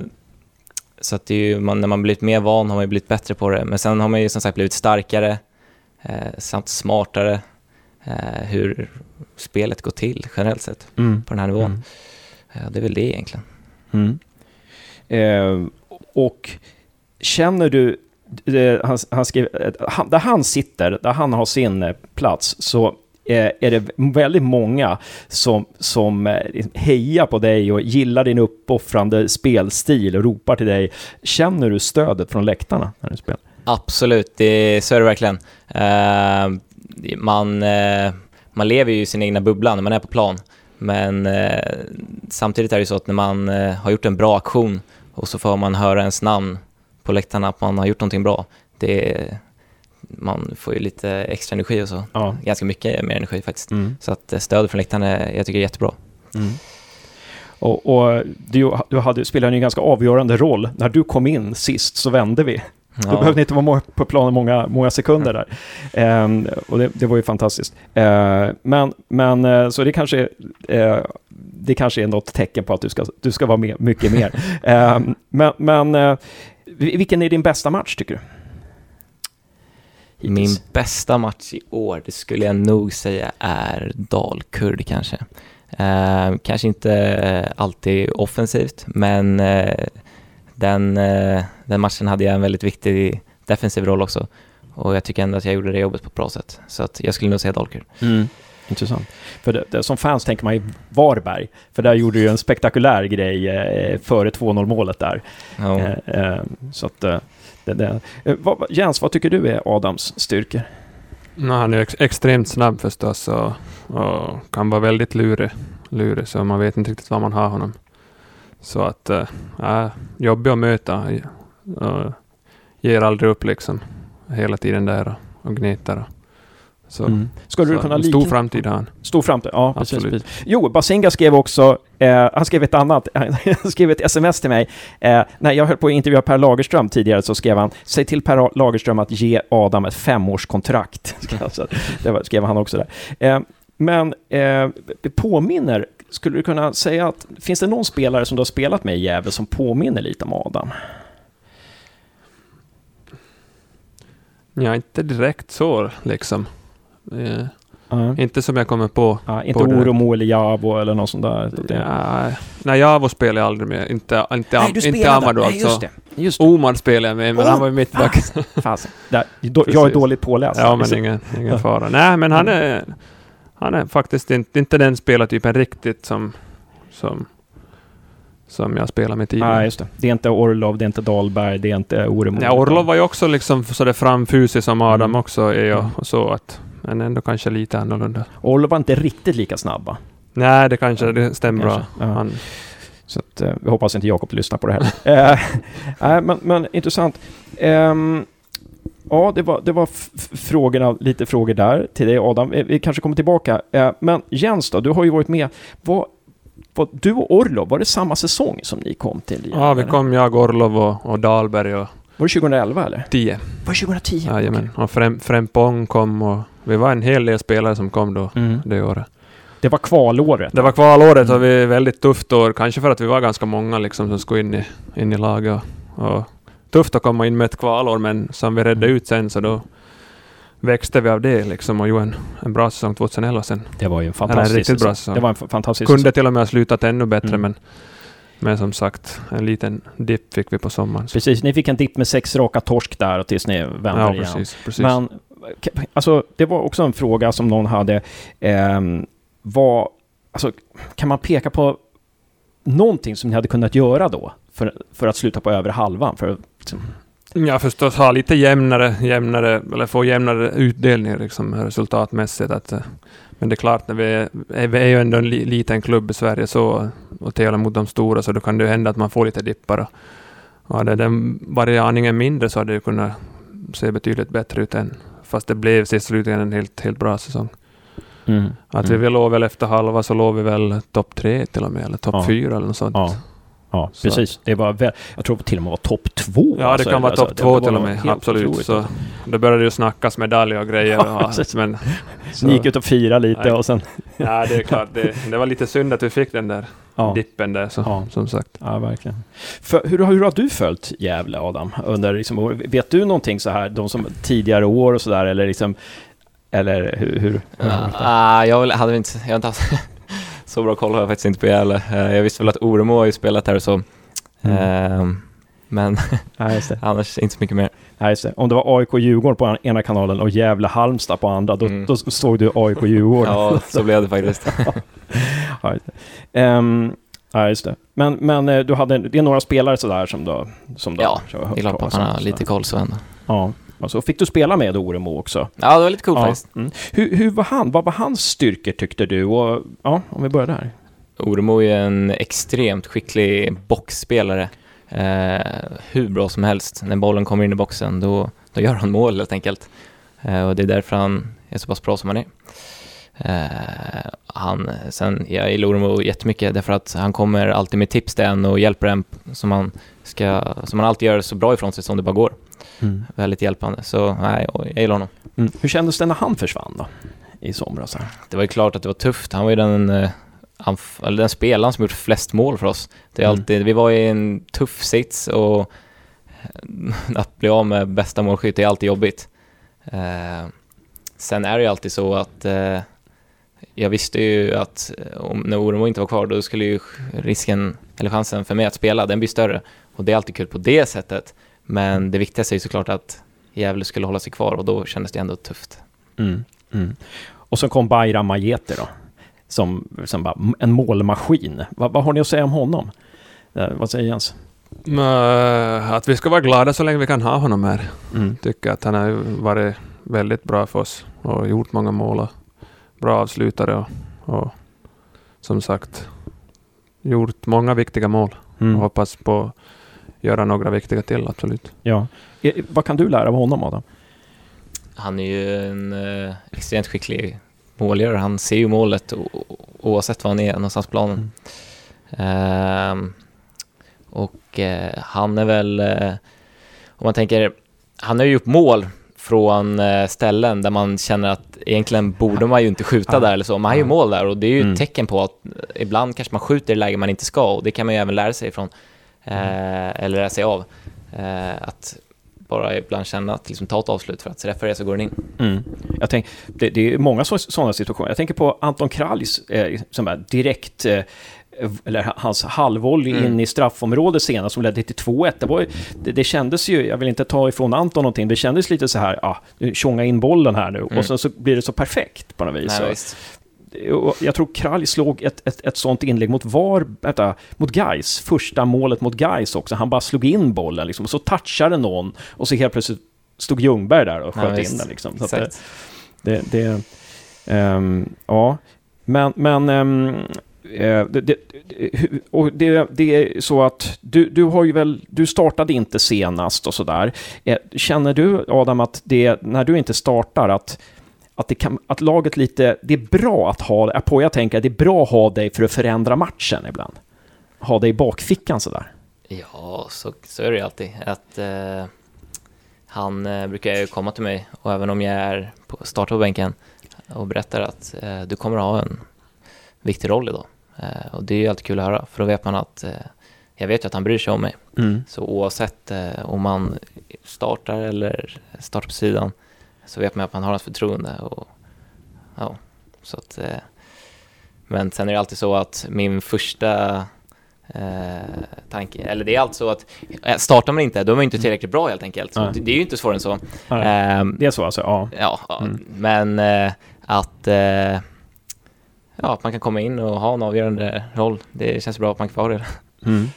så att ju, man, när man blivit mer van har man ju blivit bättre på det. Men sen har man ju som sagt blivit starkare samt smartare hur spelet går till generellt sett Mm. på den här nivån. Mm. Eh, det är väl det egentligen. Mm. Eh, och känner du, Eh, han, han skriver, eh, han, där han sitter, där han har sin eh, plats, så är det väldigt många som, som liksom hejar på dig och gillar din uppoffrande spelstil och ropar till dig. Känner du stödet från läktarna när du spelar? Absolut, det, så är det verkligen. Uh, man, uh, man lever ju i sin egna bubbla när man är på plan. Men uh, samtidigt är det så att när man har gjort en bra aktion och så får man höra ens namn på läktarna att man har gjort någonting bra. Det, man får ju lite extra energi och så. Ja. Ganska mycket mer energi faktiskt. Mm. Så att eh, stödet från läktarna är, jag tycker är jättebra. Mm. Och, och du, du hade, spelade en ganska avgörande roll. När du kom in sist så vände vi. Då Ja. behövde ni inte vara på planen många, många sekunder där. Ehm, och det, det var ju fantastiskt. Ehm, men, men eh, så det kanske, eh, det kanske är något tecken på att du ska, du ska vara med mycket mer. *laughs* Ehm, men men eh, vilken är din bästa match tycker du? Min Hittills. bästa match i år, det skulle jag nog säga är Dalkurd kanske. Eh, kanske inte alltid offensivt, men eh, den, eh, den matchen hade jag en väldigt viktig defensiv roll också. Och jag tycker ändå att jag gjorde det jobbet på ett bra sätt. Så att jag skulle nog säga Dalkurd. Mm. Intressant. För det, det, som fans tänker man ju Varberg, för där gjorde du ju en spektakulär grej eh, före 2-0 målet där. Ja. Eh, eh, så att, eh, det, det. Eh, vad, Jens, vad tycker du är Adams styrkor? No, han är ex extremt snabb förstås och, och kan vara väldigt lurig, lurig, så man vet inte riktigt var man har honom. Så att, äh, jobbig att möta. Uh, ger aldrig upp liksom. Hela tiden där och, och gnetar. Så. Mm. Skulle du så kunna en likna... stor framtid han. Stor framtid, ja precis. Precis. Jo, Basinga skrev också, eh, han skrev ett annat, *laughs* han skrev ett sms till mig. Eh, när jag höll på att intervjua Per Lagerström tidigare så skrev han, säg till Per Lagerström att ge Adam ett femårskontrakt. *laughs* Det skrev han också där. Eh, men eh, påminner, skulle du kunna säga att, finns det någon spelare som du har spelat med i Gävle som påminner lite om Adam? Ja, inte direkt så liksom. Ja. inte som jag kommer på. Ja, inte På. Oromo eller Javo eller något sånt där. Det- Ja, nej, Javo spelar jag aldrig med. Inte, inte, Nej, du inte. Amadou Nej, alltså. just det. Just det. Omar spelade jag med, men Oh, han var ju mittback. *laughs* Fasen. Där, då, jag är dåligt påläst. Ja, men ingen, ingen fara. Nej, men han är, han är faktiskt inte, inte den spelartypen riktigt som, som, som jag spelar med tidigare. Nej, just det. Det är inte Orlov, det är inte Dahlberg, det är inte Oremo. Ja, Orlov var ju också liksom sådär framfusig som Adam Mm. också är jag, Mm. och så att, men ändå kanske lite annorlunda. Orlov var inte riktigt lika snabb, va? Nej, det kanske det stämmer bra. Kanske, ja. Han, Så att, eh, vi hoppas inte Jakob lyssnar på det här. *laughs* Eh, Nej, men, men intressant. Ehm, ja, det var, det var frågorna, lite frågor där till dig Adam. Eh, Vi kanske kommer tillbaka. Eh, men Jens då, du har ju varit med. Vad, vad, du och Orlov, var det samma säsong som ni kom till? ja, vi eller? kom jag, Orlov och, och Dahlberg och Var det 2011 eller? 10. Var det 2010? Jajamän. Och Frem, Frempong kom och vi var en hel del spelare som kom då, Mm. det året. Det var kvalåret. Det var kvalåret och vi väldigt tufft år, kanske för att vi var ganska många liksom som skulle in i, in i laget. Och, och tufft att komma in med ett kvalår, men som vi redde ut sen så då växte vi av det liksom och gjorde en, en bra säsong 2011 sen. Det var ju en Eller en fantastisk riktigt bra säsong. Det var en fantastisk Kunde till och med ha slutat ännu bättre, Mm. men, men som sagt, en liten dipp fick vi på sommaren. Precis, ni fick en dipp med sex raka torsk där och tills ni vände Ja, igen. precis. precis. Men alltså, det var också en fråga som någon hade. Eh, vad, alltså, kan man peka på någonting som ni hade kunnat göra då för, för att sluta på över halvan? För, liksom, Ja, förstås ha lite jämnare, jämnare, eller få jämnare utdelning liksom, resultatmässigt. Att, eh, men det är klart, när vi är, är- vi är ju ändå en li, liten klubb i Sverige så, och tävlar mot de stora, så då kan det ju hända att man får lite dippar. Och, och hade den varit aningen mindre så hade det kunnat se betydligt bättre ut än. Fast det blev till slutligen en helt, helt bra säsong. Att Mm. vi låg väl efter halva så låg vi väl topp tre till och med, eller topp Ja. fyra eller något sånt. Ja. Ja, Så. precis. Det var väl, jag tror till och med var topp två. Ja, det alltså, kan vara alltså, topp det två till och med. Absolut. otroligt, Så det började ju snackas medaljer och grejer. Ja, *laughs* men, Så ni gick ut och firade lite Nej. och sen... ja, det är klart. Det, det var lite synd att vi fick den där Ja, dippen där, så, Ja. som sagt. ja verkligen. För, hur, har- hur har du följt Gävle, Adam? Under, liksom, vet du någonting så här, de som tidigare år och så där, eller liksom... Eller hur? hur, hur det? Ah, jag, hade inte, jag inte haft *laughs* så bra koll har jag faktiskt inte på Gävle. Eh, jag visste väl att Oremo har ju spelat här och så. Mm. Ehm, men *laughs* det. annars inte så mycket mer. Nej, just det. Om det var AIK Djurgården på ena kanalen och Gävle Halmstad på andra, då, Mm. då såg du AIK Djurgården. Ja, så blev det faktiskt. *laughs* Ja, just det. Ehm, Ja, just det. Men, men eh, du hade, det är några spelare sådär som du, som du Ja, Det är klart att man har lite koll så ändå. Ja. Och så fick du spela med Oremo också. Ja, det var lite coolt ja. faktiskt. Mm. Hur, hur var han? Vad var hans styrkor tyckte du? Och, ja, om vi börjar där. Oremo är en extremt skicklig boxspelare. Eh, hur bra som helst. När bollen kommer in i boxen, då, då gör han mål helt enkelt. Eh, och det är därför han är så pass bra som han är. Eh, han, sen, jag gillar Oremo jättemycket därför att han kommer alltid med tips till en och hjälper en som man, ska, som man alltid gör så bra ifrån sig som det bara går. Väldigt hjälpande. Så nej, jag gillar honom. Mm. Hur kändes det när han försvann då? I somras här. Det var ju klart att det var tufft. Han var ju den, eh, eller den spelaren som gjort flest mål för oss. Det är Mm. alltid, vi var i en tuff sits och *laughs* att bli av med bästa målskytt är alltid jobbigt. Eh, sen är det ju alltid så att eh, jag visste ju att eh, om, när Oremo inte var kvar då skulle ju risken, eller chansen för mig att spela, den blir större. Och det är alltid kul på det sättet. Men det viktigaste är ju såklart att Gävle skulle hålla sig kvar och då kändes det ändå tufft. Mm. Mm. Och så kom Bayram Majete då. Som, som bara, en målmaskin. Vad, vad har ni att säga om honom? Eh, vad säger Jens? Att vi ska vara glada så länge vi kan ha honom här. Mm. Tycker att han har varit väldigt bra för oss och gjort många mål och bra avslutare och, och som sagt gjort många viktiga mål och Mm. hoppas på att göra några viktiga till, absolut. Ja. Eh, vad kan du lära av honom Adam? Han är ju en eh, extremt skicklig målgörare. Han ser ju målet oavsett var han är någonstans på planen. Ehm, och eh, han är väl, eh, om man tänker, han har ju gjort mål från eh, ställen där man känner att egentligen borde man ju inte skjuta där eller så, men han gör mål där och det är ju Mm. ett tecken på att ibland kanske man skjuter i lägen man inte ska och det kan man ju även lära sig ifrån, eh, eller lära sig av. Att bara ibland känna att liksom ta ett avslut för att så referera så går den in. Mm. Jag tänk, det, det är många sådana situationer. Jag tänker på Anton Kralj, eh, som är direkt, eh, eller hans halvvolley Mm. in i straffområdet senast som ledde till 2-1. Det, var, det, det kändes ju, jag vill inte ta ifrån Anton någonting, det kändes lite så här, ah, nu tjonga in bollen här nu, Mm. och sen så blir det så perfekt på något vis. Nej, jag tror Kralj slog ett, ett, ett sånt inlägg mot VAR, vänta, mot Gais första målet mot Gais också. Han bara slog in bollen liksom, och så touchade någon och så helt plötsligt stod Ljungberg där och Ja, sköt in visst. den. Liksom. Så det, det, det ehm, ja, men, men det, det, det- och det, det är så att du, du har ju väl, du startade inte senast och sådär. Eh, Känner du Adam att det, när du inte startar, att att, det kan, att laget lite, det är bra att ha, Apoya tänker att det är bra att ha dig för att förändra matchen ibland. Ha dig i bakfickan sådär. Ja, så, så är det ju alltid. Att, eh, han eh, brukar ju komma till mig och även om jag är på startar på bänken och berättar att eh, du kommer att ha en viktig roll idag. Eh, och det är ju alltid kul att höra för då vet man att eh, jag vet ju att han bryr sig om mig. Så oavsett eh, om man startar eller startar på sidan så vet man att man har hans förtroende. Och, ja, så att, eh, men sen är det alltid så att min första eh, tanke, eller det är alltså att eh, startar man inte, då är man inte tillräckligt bra helt enkelt. Så det, det är ju inte svårare än så. Nej, Ehm, det är så alltså, ja. Ja, ja Mm. men eh, att, eh, ja, att man kan komma in och ha en avgörande roll, det känns bra att man kan få det. Mm.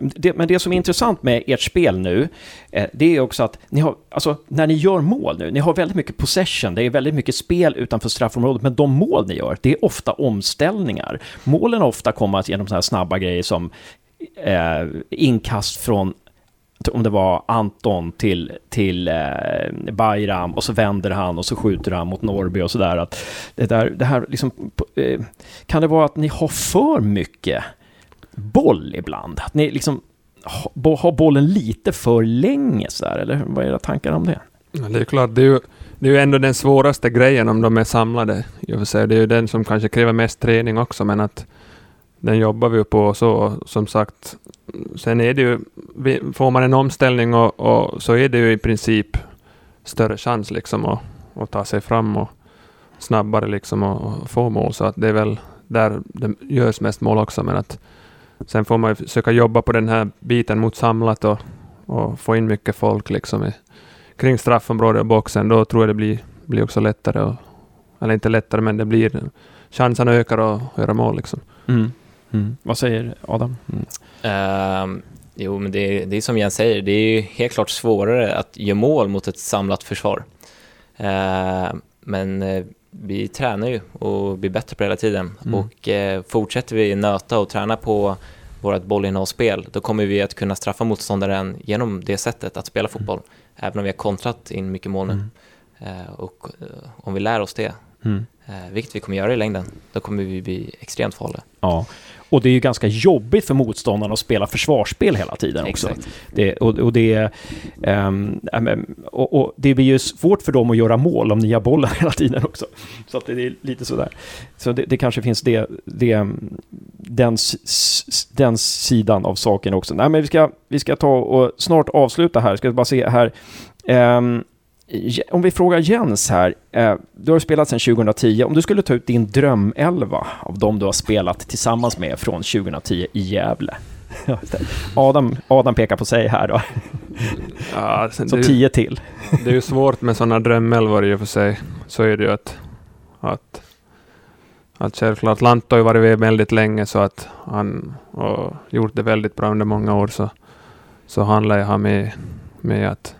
Det, men det som är intressant med ert spel nu, eh, det är också att ni har, alltså när ni gör mål nu, ni har väldigt mycket possession, det är väldigt mycket spel utanför straffområdet, men de mål ni gör, det är ofta omställningar. Målen har ofta kommit genom sådana här snabba grejer som eh, inkast från om det var Anton till, till eh, Bayram och så vänder han och så skjuter han mot Norrby och sådär. Det, där, det här liksom, eh, kan det vara att ni har för mycket boll ibland? Att ni liksom har bollen lite för länge så här, eller vad är era tankar om det? Ja, det är klart, det är, ju, det är ju ändå den svåraste grejen om de är samlade. Det är ju den som kanske kräver mest träning också, men att den jobbar vi ju på och så, som sagt. Sen är det ju, får man en omställning och, och så är det ju i princip större chans liksom att, att ta sig fram och snabbare liksom och, få mål. Så att det är väl där det görs mest mål också, men att sen får man ju försöka jobba på den här biten mot samlat och, och få in mycket folk liksom i, kring straffområdet och boxen, då tror jag det blir, blir också lättare. Och, eller inte lättare, men det blir chansen ökar att göra mål. Liksom. Mm. Mm. Vad säger Adam? Ehm, jo, men det, det är som Jens säger, det är ju helt klart svårare att göra mål mot ett samlat försvar. Ehm, men eh, vi tränar ju och blir bättre på det hela tiden. Mm. Och eh, fortsätter vi nöta och träna på vårt bollinnehavsspel, då kommer vi att kunna straffa motståndaren genom det sättet att spela fotboll. Även om vi har kontrat in mycket mål nu. Mm. Eh, och eh, om vi lär oss det, Mm. Eh, vilket vi kommer göra i längden, då kommer vi bli extremt farliga. Ja, och det är ju ganska jobbigt för motståndarna att spela försvarsspel hela tiden också. Det, och, och, det, ehm, ähm, och, och det blir ju svårt för dem att göra mål om ni har bollen *laughs* hela tiden också. Så att det är lite sådär. Så det, det kanske finns det, det, den, s- s- den sidan av saken också. Nej, men vi ska, vi ska ta och snart avsluta här. Ska bara se här. Ehm, Je- om vi frågar Jens här. Eh, du har spelat sedan 2010. Om du skulle ta ut din drömelva av de du har spelat tillsammans med från 2010 i Gävle. *laughs* Adam, Adam pekar på sig här då. Ja, sen Så det, ju- tio till. det är ju svårt med sådana drömelvor i och för sig. Så är det ju att, att, att självklart Lantto har ju varit med väldigt länge så att han har gjort det väldigt bra under många år så, så handlar jag med, med att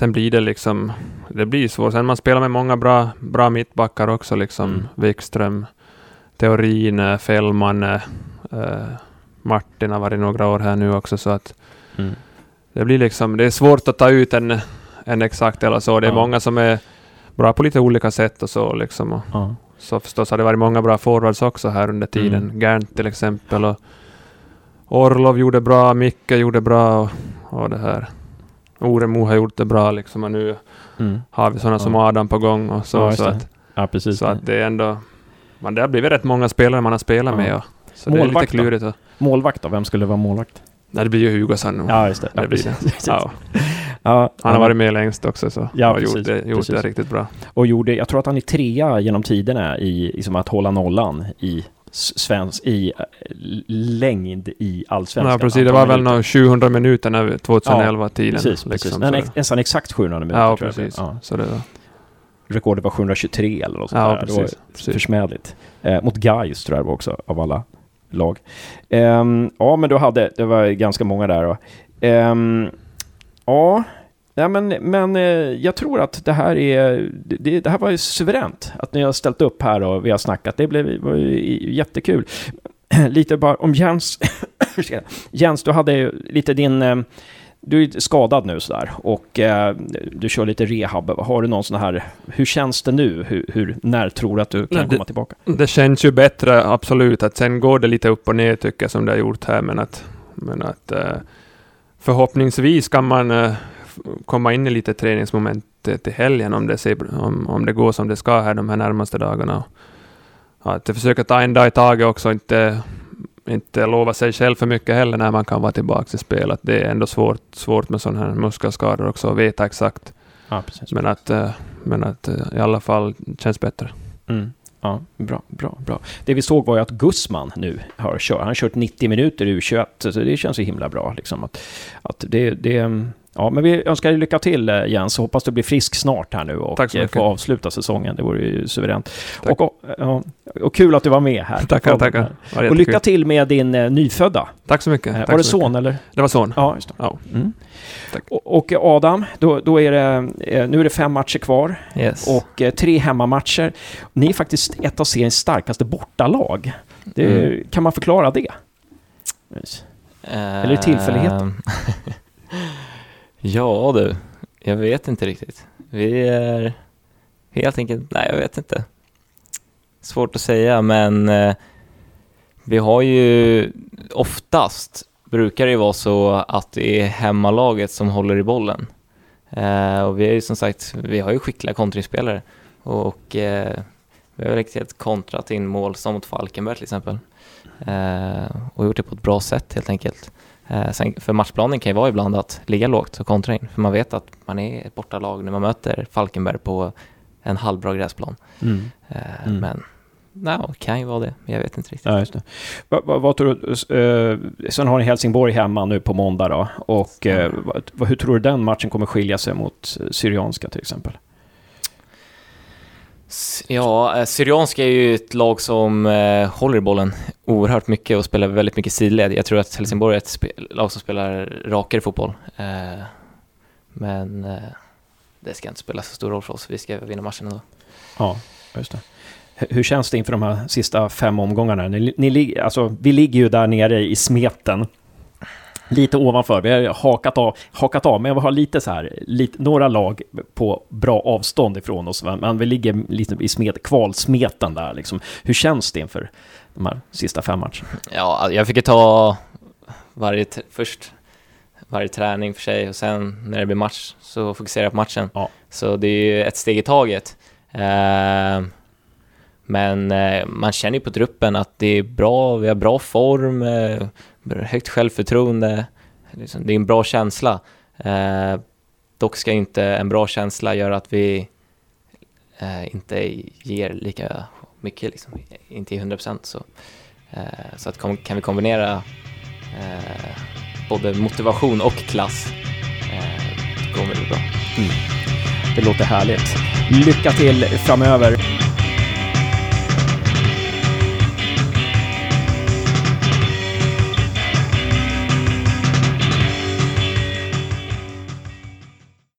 sen blir det liksom, det blir svårt. Sen man spelar med många bra, bra mittbackar också liksom. Mm. Wikström, Teorin, eh, Fällman, eh, Martin har varit några år här nu också så att Mm. det blir liksom, det är svårt att ta ut en, en exakt eller så. Det är Ja. många som är bra på lite olika sätt och så liksom. Och Ja. så förstås har det varit många bra forwards också här under tiden. Mm. Gerndt till exempel och Orlov gjorde bra, Micke gjorde bra och, och det här. Oremo har gjort det bra liksom och nu Mm. har vi sådana som. Adam på gång och så. Ja, så, det. att, ja, precis. så att det är ändå... Men det har blivit rätt många spelare man har spelat med. Och, så det är Målvakt lite klurigt. Och, Målvakt då? Vem skulle vara målvakt? nej, det blir ju Hugosson nu. Ja, just det. Ja, Det blir. Precis. *laughs* Ja. *laughs* Ja, Han har varit med längst också så Ja, har precis, gjort, det, gjort precis. det riktigt bra. Och gjorde, jag tror att han är trea genom tiderna i liksom att hålla nollan i svensk, i äh, längd i allsvenskan. Ja, precis. Det var väl några 700 minuter när vi- 2011-tiden. Precis, precis. liksom, Nej, så- ex- nästan exakt 700 minuter. Ja, precis. Ja. Så det var, Rekordet var 723 eller något sånt ja, där. Det var precis. precis. försmädligt. Eh, mot Gais tror jag det var också, av alla lag. Ehm, ja, men du hade, det var ganska många där. Ehm, ja, ja, men, men eh, jag tror att det här är, det, det här var ju suveränt. Att ni har ställt upp här och vi har snackat. Det blev, var jättekul. *clears throat* lite bara om Jens. *coughs* Jens, du hade ju lite din, eh, du är skadad nu sådär och eh, du kör lite rehab. Har du någon sån här, hur känns det nu? Hur, hur, när tror du att du kan Nej, det- komma tillbaka? Det känns ju bättre, absolut. Att sen går det lite upp och ner tycker jag som det har gjort här. Men att, men att förhoppningsvis kan man komma in i lite träningsmoment till till helgen om det, ser, om, om det går som det ska här de här närmaste dagarna. Att försöka ta en dag i taget också, inte, inte lova sig själv för mycket heller när man kan vara tillbaka i spel. Att det är ändå svårt, svårt med sådana här muskelskador också, att veta exakt. Ja, precis. Men att, eh, men att eh, i alla fall känns bättre. Mm. Ja, bra, bra, bra. Det vi såg var ju att Gussman nu har kört, han har kört 90 minuter i U21, så det känns ju himla bra. Liksom, att, att det, det, ja, men vi önskar dig lycka till eh, Jens, och hoppas du blir frisk snart här nu och eh, får avsluta säsongen. Det vore ju suveränt. Och, och, och kul att du var med här. Tackar, tackar. Och lycka jättekul. till med din eh, nyfödda. Tack så mycket. Eh, Tack var det så mycket. son eller? Det var son. Ja, just det. Ja. Mm. Och, och Adam, då, då är det, eh, nu är det fem matcher kvar. Yes. och eh, tre hemmamatcher. Ni är faktiskt ett av seriens starkaste bortalag. Det, Mm. Kan man förklara det? Eller tillfällighet? *laughs* Ja du, jag vet inte riktigt. Vi är helt enkelt, nej jag vet inte. Svårt att säga men eh, vi har ju oftast brukar det ju vara så att det är hemmalaget som håller i bollen. Eh, och vi är ju som sagt, vi har ju skickliga kontringsspelare och eh, vi har riktigt kontrat in mål som mot Falkenberg till exempel. Eh, och gjort det på ett bra sätt helt enkelt. Eh, sen, för matchplanen kan ju vara ibland att ligga lågt och kontra in. För man vet att man är ett bortalag när man möter Falkenberg på en halvbra gräsplan. Mm. Eh, Mm. Men det kan ju vara det. Men jag vet inte riktigt. Ja, just det. Vad, vad, vad tror du? eh, sen har ni Helsingborg hemma nu på måndag då. Och eh, vad, vad- hur tror du den matchen kommer skilja sig mot eh, Syrianska till exempel? Ja, eh, Syrianska är ju ett lag som eh, håller i bollen oerhört mycket och spelar väldigt mycket sidled. Jag tror att Helsingborg är ett lag som spelar rakare fotboll. Eh, men det ska inte spela så stor roll för oss. Vi ska vinna matchen ändå. Ja, just det. Hur känns det inför de här sista fem omgångarna? Ni, ni, alltså, vi ligger ju där nere i smeten. Lite ovanför. Vi har hakat av, hakat av men vi har lite så här, lite, några lag på bra avstånd ifrån oss. Men vi ligger lite i smet, kvalsmeten där liksom. Hur känns det inför de här sista fem matcherna? Ja, jag fick ju ta varje, först varje träning för sig och sen när det blir match så fokuserar jag på matchen. Ja. Så det är ju ett steg i taget. Eh, men eh, man känner ju på truppen att det är bra, vi har bra form, eh, högt självförtroende. Liksom, det är en bra känsla. Eh, dock ska inte en bra känsla göra att vi eh, inte ger lika mycket, liksom, inte i 100 procent. så. Eh, så att kom, kan vi kombinera eh, både motivation och klass, eh, då kommer det bli bra. Mm. Det låter härligt. Lycka till framöver.